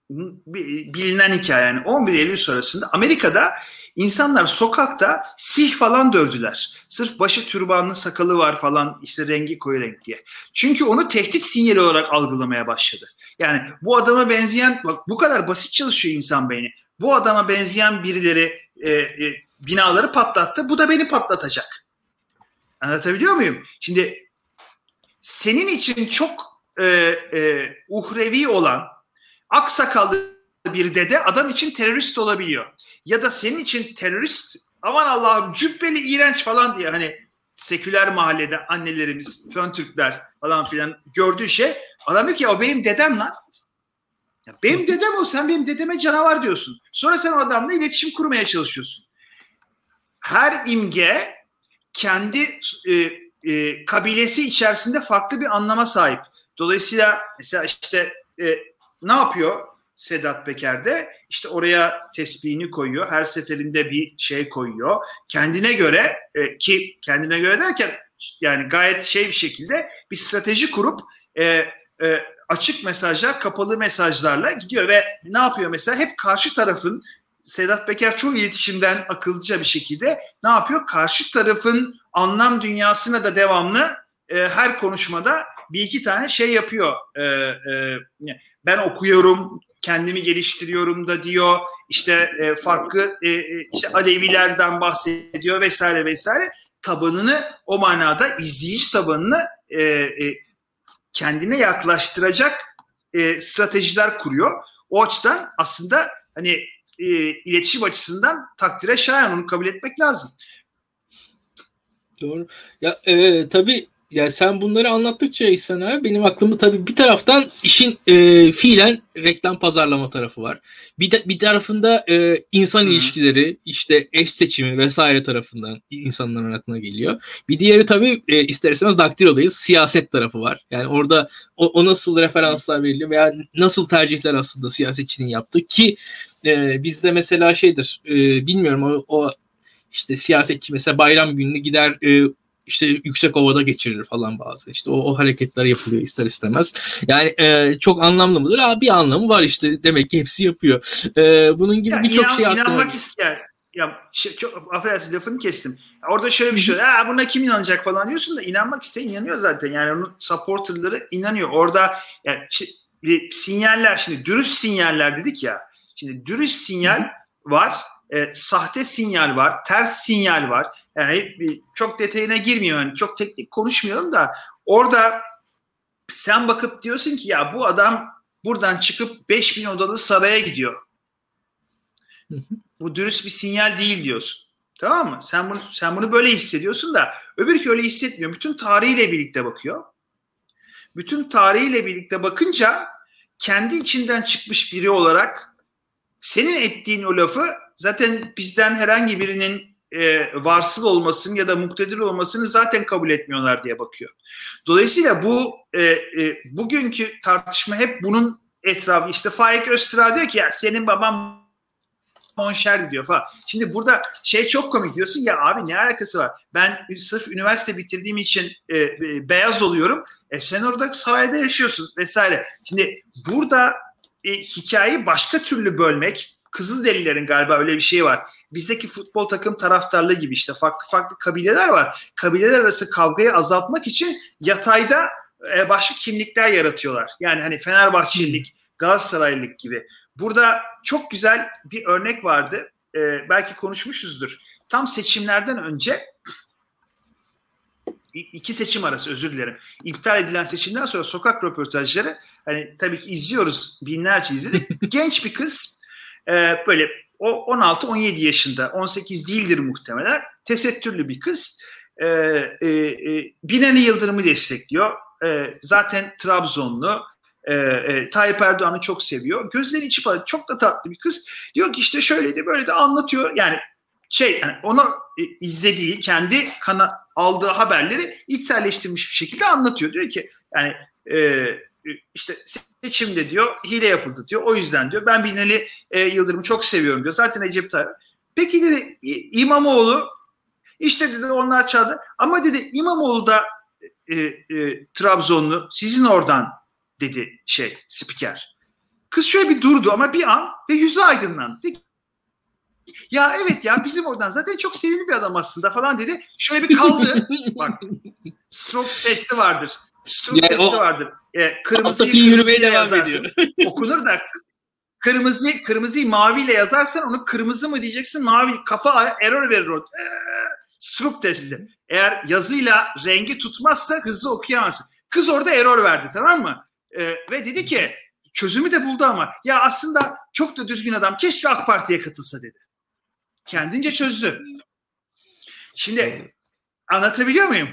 bilinen hikaye yani 11 Eylül sonrasında Amerika'da insanlar sokakta sih falan dövdüler. Sırf başı türbanlı sakalı var falan işte rengi koyu renk diye. Çünkü onu tehdit sinyali olarak algılamaya başladı. Yani bu adama benzeyen bak bu kadar basit çalışıyor insan beyni bu adama benzeyen birileri e, e, binaları patlattı. Bu da beni patlatacak. Anlatabiliyor muyum? Şimdi senin için çok e, e, uhrevi olan aksakallı bir dede adam için terörist olabiliyor. Ya da senin için terörist aman Allah'ım cübbeli iğrenç falan diye hani seküler mahallede annelerimiz, fön Türkler falan filan gördüğü şey adam diyor ki o benim dedem lan. Ya benim dedem o sen benim dedeme canavar diyorsun. Sonra sen o adamla iletişim kurmaya çalışıyorsun. Her imge kendi e, e, kabilesi içerisinde farklı bir anlama sahip. Dolayısıyla mesela işte e, ne yapıyor Sedat Peker'de? İşte oraya tesbihini koyuyor. Her seferinde bir şey koyuyor. Kendine göre e, ki kendine göre derken yani gayet şey bir şekilde bir strateji kurup e, e, açık mesajlar kapalı mesajlarla gidiyor ve ne yapıyor mesela hep karşı tarafın Sedat Peker çoğu iletişimden akıllıca bir şekilde ne yapıyor? Karşı tarafın anlam dünyasına da devamlı e, her konuşmada bir iki tane şey yapıyor. E, e, ben okuyorum, kendimi geliştiriyorum da diyor. İşte e, farklı e, e işte Alevilerden bahsediyor vesaire vesaire. Tabanını o manada izleyici tabanını e, e, kendine yaklaştıracak e, stratejiler kuruyor. O açıdan aslında hani e, iletişim açısından takdire şayan onu kabul etmek lazım. Doğru. Ya e, tabii ya sen bunları anlattıkça İhsan abi benim aklımda tabii bir taraftan işin e, fiilen reklam pazarlama tarafı var. Bir de bir tarafında e, insan hmm. ilişkileri, işte eş seçimi vesaire tarafından insanların aklına geliyor. Bir diğeri tabii e, ister istemez daktilodayız. Siyaset tarafı var. Yani orada o, o nasıl referanslar veriliyor veya nasıl tercihler aslında siyasetçinin yaptığı ki e, bizde mesela şeydir e, bilmiyorum o, o işte siyasetçi mesela bayram gününü gider e, işte yüksek ovada geçirilir falan bazı. İşte o, o hareketler yapılıyor ister istemez. Yani e, çok anlamlı mıdır? Aa, bir anlamı var işte. Demek ki hepsi yapıyor. E, bunun gibi birçok şey aklıma... İnanmak ister. Ya şey, çok affedersin lafını kestim. Orada şöyle bir şey. Ha buna kim inanacak falan diyorsun da inanmak isteyen inanıyor zaten. Yani onun supporterları inanıyor. Orada yani şey, sinyaller şimdi dürüst sinyaller dedik ya. Şimdi dürüst sinyal var e, sahte sinyal var, ters sinyal var. Yani çok detayına girmiyorum, yani çok teknik konuşmuyorum da orada sen bakıp diyorsun ki ya bu adam buradan çıkıp 5000 odalı saraya gidiyor. Bu dürüst bir sinyal değil diyorsun. Tamam mı? Sen bunu sen bunu böyle hissediyorsun da öbürkü öyle hissetmiyor. Bütün tarihiyle birlikte bakıyor. Bütün tarihiyle birlikte bakınca kendi içinden çıkmış biri olarak senin ettiğin o lafı zaten bizden herhangi birinin e, varsıl olmasını ya da muktedir olmasını zaten kabul etmiyorlar diye bakıyor. Dolayısıyla bu e, e, bugünkü tartışma hep bunun etrafı. İşte Faik Öztürk diyor ki ya senin baban monşer diyor falan. Şimdi burada şey çok komik diyorsun ya abi ne alakası var? Ben sırf üniversite bitirdiğim için e, e, beyaz oluyorum. E sen orada sarayda yaşıyorsun vesaire. Şimdi burada e, hikayeyi başka türlü bölmek Kızılderililerin galiba öyle bir şey var. Bizdeki futbol takım taraftarlığı gibi işte farklı farklı kabileler var. Kabileler arası kavgayı azaltmak için yatayda e, başka kimlikler yaratıyorlar. Yani hani Fenerbahçelilik, Galatasaraylılık gibi. Burada çok güzel bir örnek vardı. E, belki konuşmuşuzdur. Tam seçimlerden önce iki seçim arası özür dilerim. İptal edilen seçimden sonra sokak röportajları hani tabii ki izliyoruz binlerce izledik. Genç bir kız e, böyle o 16-17 yaşında 18 değildir muhtemelen tesettürlü bir kız e, e, e, Binali Yıldırım'ı destekliyor. E, zaten Trabzonlu e, e, Tayyip Erdoğan'ı çok seviyor. Gözleri içi falan çok da tatlı bir kız. Diyor ki işte şöyle de böyle de anlatıyor. Yani şey yani onu e, izlediği kendi kana aldığı haberleri içselleştirmiş bir şekilde anlatıyor. Diyor ki yani e, işte seçimde diyor hile yapıldı diyor. O yüzden diyor ben Binali e, Yıldırım'ı çok seviyorum diyor. Zaten Recep Tayyip. Peki dedi İmamoğlu işte dedi onlar çağırdı. Ama dedi İmamoğlu da e, e, Trabzonlu sizin oradan dedi şey spiker. Kız şöyle bir durdu ama bir an ve yüzü aydınlandı. Ya evet ya bizim oradan zaten çok sevimli bir adam aslında falan dedi. Şöyle bir kaldı. Bak stroke testi vardır. Stroke yani testi o, vardır. E, kırmızıyı yürümeye devam yazarsın. Okunur da kırmızı kırmızıyı maviyle yazarsan onu kırmızı mı diyeceksin mavi kafa error verir o. E, stroke testi. Eğer yazıyla rengi tutmazsa hızlı okuyamazsın. Kız orada error verdi tamam mı? E, ve dedi ki çözümü de buldu ama ya aslında çok da düzgün adam keşke AK Parti'ye katılsa dedi. Kendince çözdü. Şimdi anlatabiliyor muyum?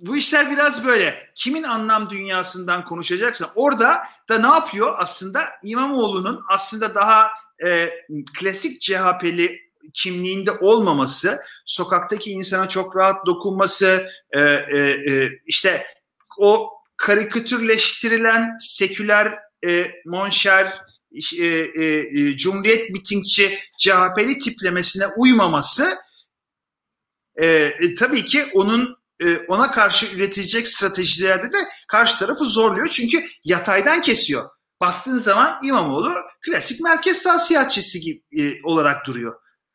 Bu, işler biraz böyle. Kimin anlam dünyasından konuşacaksın? Orada da ne yapıyor aslında? İmamoğlu'nun aslında daha e, klasik CHP'li kimliğinde olmaması, sokaktaki insana çok rahat dokunması, e, e, e, işte o karikatürleştirilen seküler e, monşer e, e, e, Cumhuriyet mitingçi CHP'li tiplemesine uymaması e, e, tabii ki onun e, ona karşı üretilecek stratejilerde de karşı tarafı zorluyor. Çünkü yataydan kesiyor. Baktığın zaman İmamoğlu klasik merkez sağ siyasetçisi gibi e, olarak duruyor.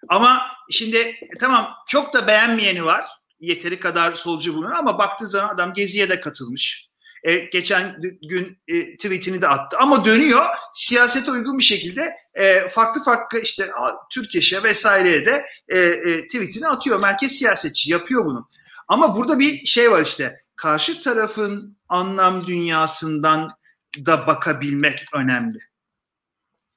Ama şimdi e, tamam çok da beğenmeyeni var. Yeteri kadar solcu bulunuyor ama baktığı zaman adam Gezi'ye de katılmış. E, geçen gün e, tweetini de attı. Ama dönüyor siyasete uygun bir şekilde e, farklı farklı işte Türkeş'e vesaireye de e, e, tweetini atıyor. Merkez siyasetçi yapıyor bunu. Ama burada bir şey var işte karşı tarafın anlam dünyasından da bakabilmek önemli.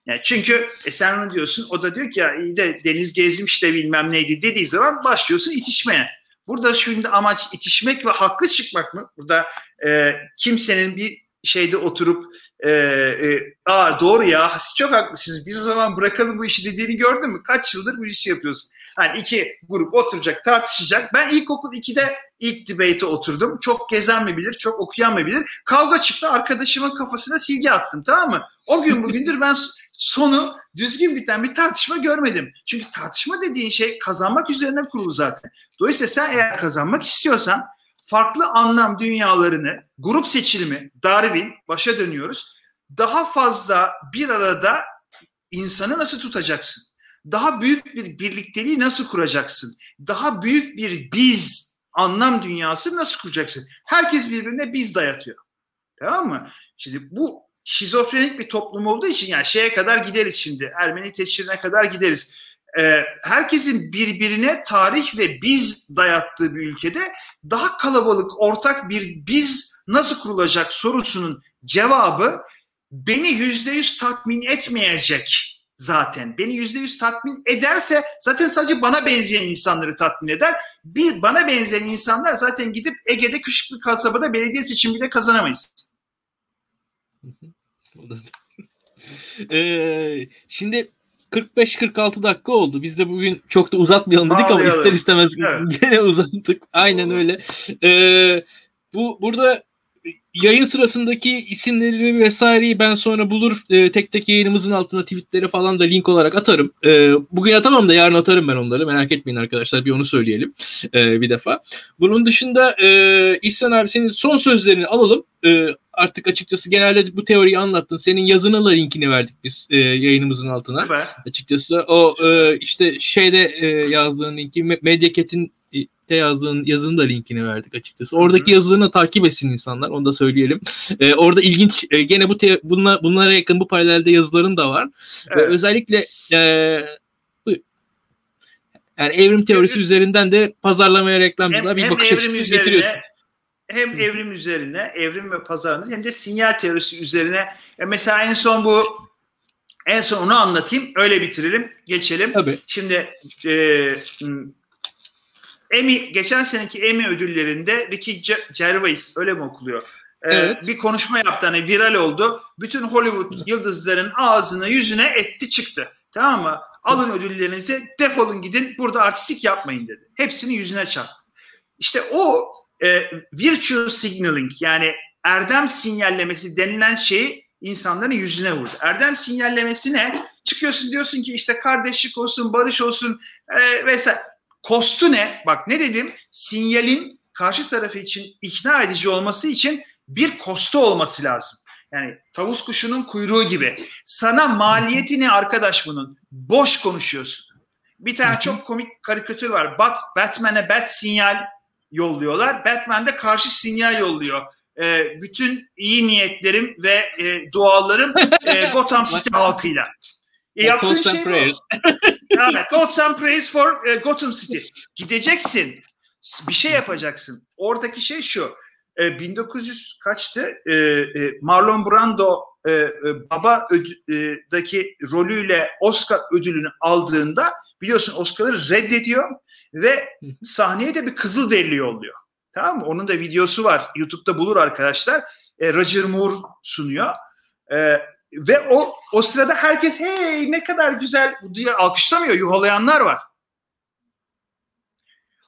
Yani çünkü e sen onu diyorsun o da diyor ki ya iyi de deniz gezmiş de bilmem neydi dediği zaman başlıyorsun itişmeye. Burada şimdi amaç itişmek ve haklı çıkmak mı? Burada e, kimsenin bir şeyde oturup e, e, Aa, doğru ya siz çok haklısınız biz o zaman bırakalım bu işi dediğini gördün mü? Kaç yıldır bu işi yapıyorsun? Hani iki grup oturacak tartışacak. Ben ilkokul 2'de ilk debate'e oturdum. Çok gezen mi bilir, çok okuyan mı bilir. Kavga çıktı arkadaşımın kafasına silgi attım tamam mı? O gün bugündür ben sonu düzgün biten bir tartışma görmedim. Çünkü tartışma dediğin şey kazanmak üzerine kurulu zaten. Dolayısıyla sen eğer kazanmak istiyorsan farklı anlam dünyalarını, grup seçilimi, Darwin, başa dönüyoruz. Daha fazla bir arada insanı nasıl tutacaksın? Daha büyük bir birlikteliği nasıl kuracaksın? Daha büyük bir biz anlam dünyası nasıl kuracaksın? Herkes birbirine biz dayatıyor. Tamam mı? Şimdi bu şizofrenik bir toplum olduğu için yani şeye kadar gideriz şimdi. Ermeni teşhirine kadar gideriz. Ee, herkesin birbirine tarih ve biz dayattığı bir ülkede daha kalabalık ortak bir biz nasıl kurulacak sorusunun cevabı beni yüzde yüz tatmin etmeyecek zaten. Beni yüzde yüz tatmin ederse zaten sadece bana benzeyen insanları tatmin eder. Bir bana benzeyen insanlar zaten gidip Ege'de küçük bir kasabada belediye seçimi bile kazanamayız. ee, şimdi 45-46 dakika oldu. Biz de bugün çok da uzatmayalım dedik Ağlayalım. ama ister istemez evet. gene uzattık. Aynen öyle. Ee, bu burada yayın sırasındaki isimleri vesaireyi ben sonra bulur e, tek tek yayınımızın altına tweetleri falan da link olarak atarım. E, bugün atamam da yarın atarım ben onları merak etmeyin arkadaşlar bir onu söyleyelim e, bir defa. Bunun dışında e, İhsan abi senin son sözlerini alalım. E, artık açıkçası genelde bu teoriyi anlattın. Senin yazına da linkini verdik biz e, yayınımızın altına. Evet. Açıkçası o e, işte şeyde e, yazdığın linki Medyaket'in de yazdığın yazının da linkini verdik açıkçası. Oradaki yazılarını takip etsin insanlar. Onu da söyleyelim. Ee, orada ilginç e, gene bu te- bunla, bunlara yakın bu paralelde yazıların da var. Evet. Ve özellikle e, yani evrim teorisi evet. üzerinden de pazarlamaya reklamcılığa bir bakış açısı getiriyorsun. Hem evrim üzerine, evrim ve pazarlama hem de sinyal teorisi üzerine. E mesela en son bu en son onu anlatayım. Öyle bitirelim. Geçelim. Tabii. Şimdi e, Emmy geçen seneki Emmy ödüllerinde Ricky Gervais öyle mi okuluyor? Ee, evet. Bir konuşma yaptı hani viral oldu. Bütün Hollywood yıldızların ağzını yüzüne etti çıktı. Tamam mı? Alın ödüllerinizi defolun gidin burada artistik yapmayın dedi. Hepsini yüzüne çarptı. İşte o e, virtue signaling yani erdem sinyallemesi denilen şeyi insanların yüzüne vurdu. Erdem sinyallemesi ne? Çıkıyorsun diyorsun ki işte kardeşlik olsun, barış olsun e, vesaire. Kostu ne? Bak ne dedim? Sinyalin karşı tarafı için ikna edici olması için bir kostu olması lazım. Yani tavus kuşunun kuyruğu gibi. Sana maliyeti ne arkadaş bunun? Boş konuşuyorsun. Bir tane çok komik karikatür var. Bat, Batman'e bat sinyal yolluyorlar. Batman de karşı sinyal yolluyor. Ee, bütün iyi niyetlerim ve e, dualarım e, Gotham City halkıyla. E, yaptığın şey prayers. Evet, thoughts and prayers for uh, Gotham City. Gideceksin. Bir şey yapacaksın. Oradaki şey şu. E, 1900 kaçtı? E, e, Marlon Brando e, e, baba ödüldeki rolüyle Oscar ödülünü aldığında biliyorsun Oscar'ı reddediyor ve sahneye de bir kızıl derili yolluyor. Tamam mı? Onun da videosu var. YouTube'da bulur arkadaşlar. E, Roger Moore sunuyor. E, ve o o sırada herkes hey ne kadar güzel diye alkışlamıyor. Yuhalayanlar var.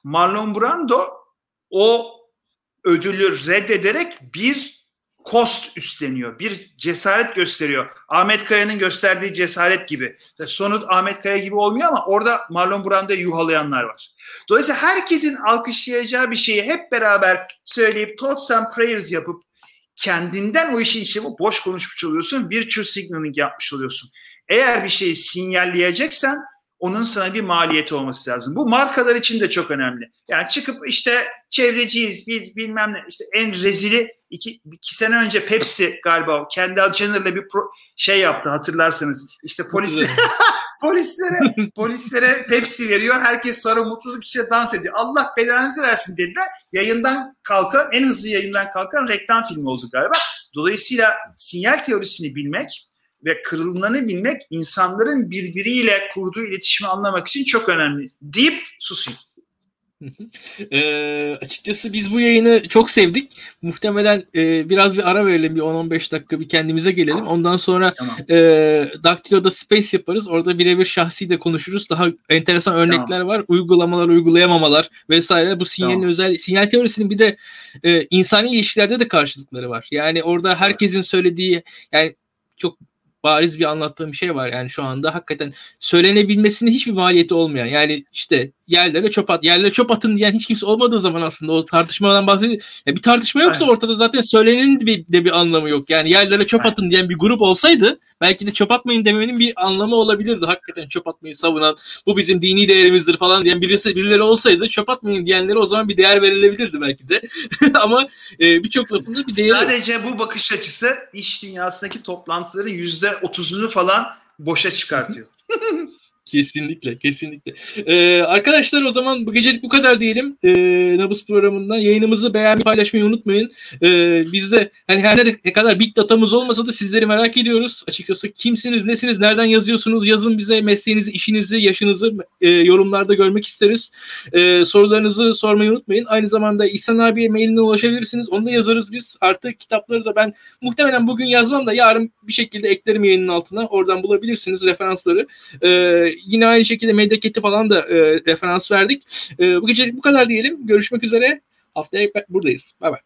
Marlon Brando o ödülü reddederek bir kost üstleniyor. Bir cesaret gösteriyor. Ahmet Kaya'nın gösterdiği cesaret gibi. Sonu Ahmet Kaya gibi olmuyor ama orada Marlon Brando'yu yuhalayanlar var. Dolayısıyla herkesin alkışlayacağı bir şeyi hep beraber söyleyip thoughts and prayers yapıp kendinden o işin içine boş konuşmuş oluyorsun. Virtue signaling yapmış oluyorsun. Eğer bir şeyi sinyalleyeceksen onun sana bir maliyeti olması lazım. Bu markalar için de çok önemli. Yani çıkıp işte çevreciyiz biz bilmem ne işte en rezili iki, iki sene önce Pepsi galiba Kendall Jenner'la bir pro, şey yaptı hatırlarsanız. İşte polis polislere polislere Pepsi veriyor. Herkes sarı mutluluk içinde dans ediyor. Allah belanızı versin dediler. Yayından kalkan en hızlı yayından kalkan reklam filmi oldu galiba. Dolayısıyla sinyal teorisini bilmek ve kırılımlarını bilmek insanların birbiriyle kurduğu iletişimi anlamak için çok önemli deyip susayım e, açıkçası biz bu yayını çok sevdik. Muhtemelen e, biraz bir ara verelim. Bir 10-15 dakika bir kendimize gelelim. Ondan sonra tamam. e, Daktilo'da space yaparız. Orada birebir şahsi de konuşuruz. Daha enteresan örnekler tamam. var. Uygulamalar, uygulayamamalar vesaire. Bu sinyalin tamam. özel sinyal teorisinin bir de e, insani ilişkilerde de karşılıkları var. Yani orada herkesin söylediği yani çok bariz bir anlattığım şey var yani şu anda hakikaten söylenebilmesinin hiçbir maliyeti olmayan yani işte yerlere çöp at. Yerlere çöp atın diyen hiç kimse olmadığı zaman aslında o tartışmadan bahsediyor. Ya bir tartışma yoksa Aynen. ortada zaten söylenenin de bir, de bir anlamı yok. Yani yerlere çöp Aynen. atın diyen bir grup olsaydı belki de çöp atmayın demenin bir anlamı olabilirdi. Hakikaten çöp atmayı savunan bu bizim dini değerimizdir falan diyen birisi birileri olsaydı çöp atmayın diyenlere o zaman bir değer verilebilirdi belki de. Ama e, birçok lafında bir değer Sadece yok. bu bakış açısı iş dünyasındaki toplantıları yüzde otuzunu falan boşa çıkartıyor. Kesinlikle, kesinlikle. Ee, arkadaşlar o zaman bu gecelik bu kadar diyelim. Ee, Nabız programından yayınımızı beğenmeyi, paylaşmayı unutmayın. Ee, biz de hani her ne, kadar big datamız olmasa da sizleri merak ediyoruz. Açıkçası kimsiniz, nesiniz, nereden yazıyorsunuz? Yazın bize mesleğinizi, işinizi, yaşınızı e, yorumlarda görmek isteriz. Ee, sorularınızı sormayı unutmayın. Aynı zamanda İhsan abiye mailine ulaşabilirsiniz. Onu da yazarız biz. Artık kitapları da ben muhtemelen bugün yazmam da yarın bir şekilde eklerim yayının altına. Oradan bulabilirsiniz referansları. Ee, yine aynı şekilde Mediket'i falan da e, referans verdik. E, bu gecelik bu kadar diyelim. Görüşmek üzere. Haftaya buradayız. Bay bay.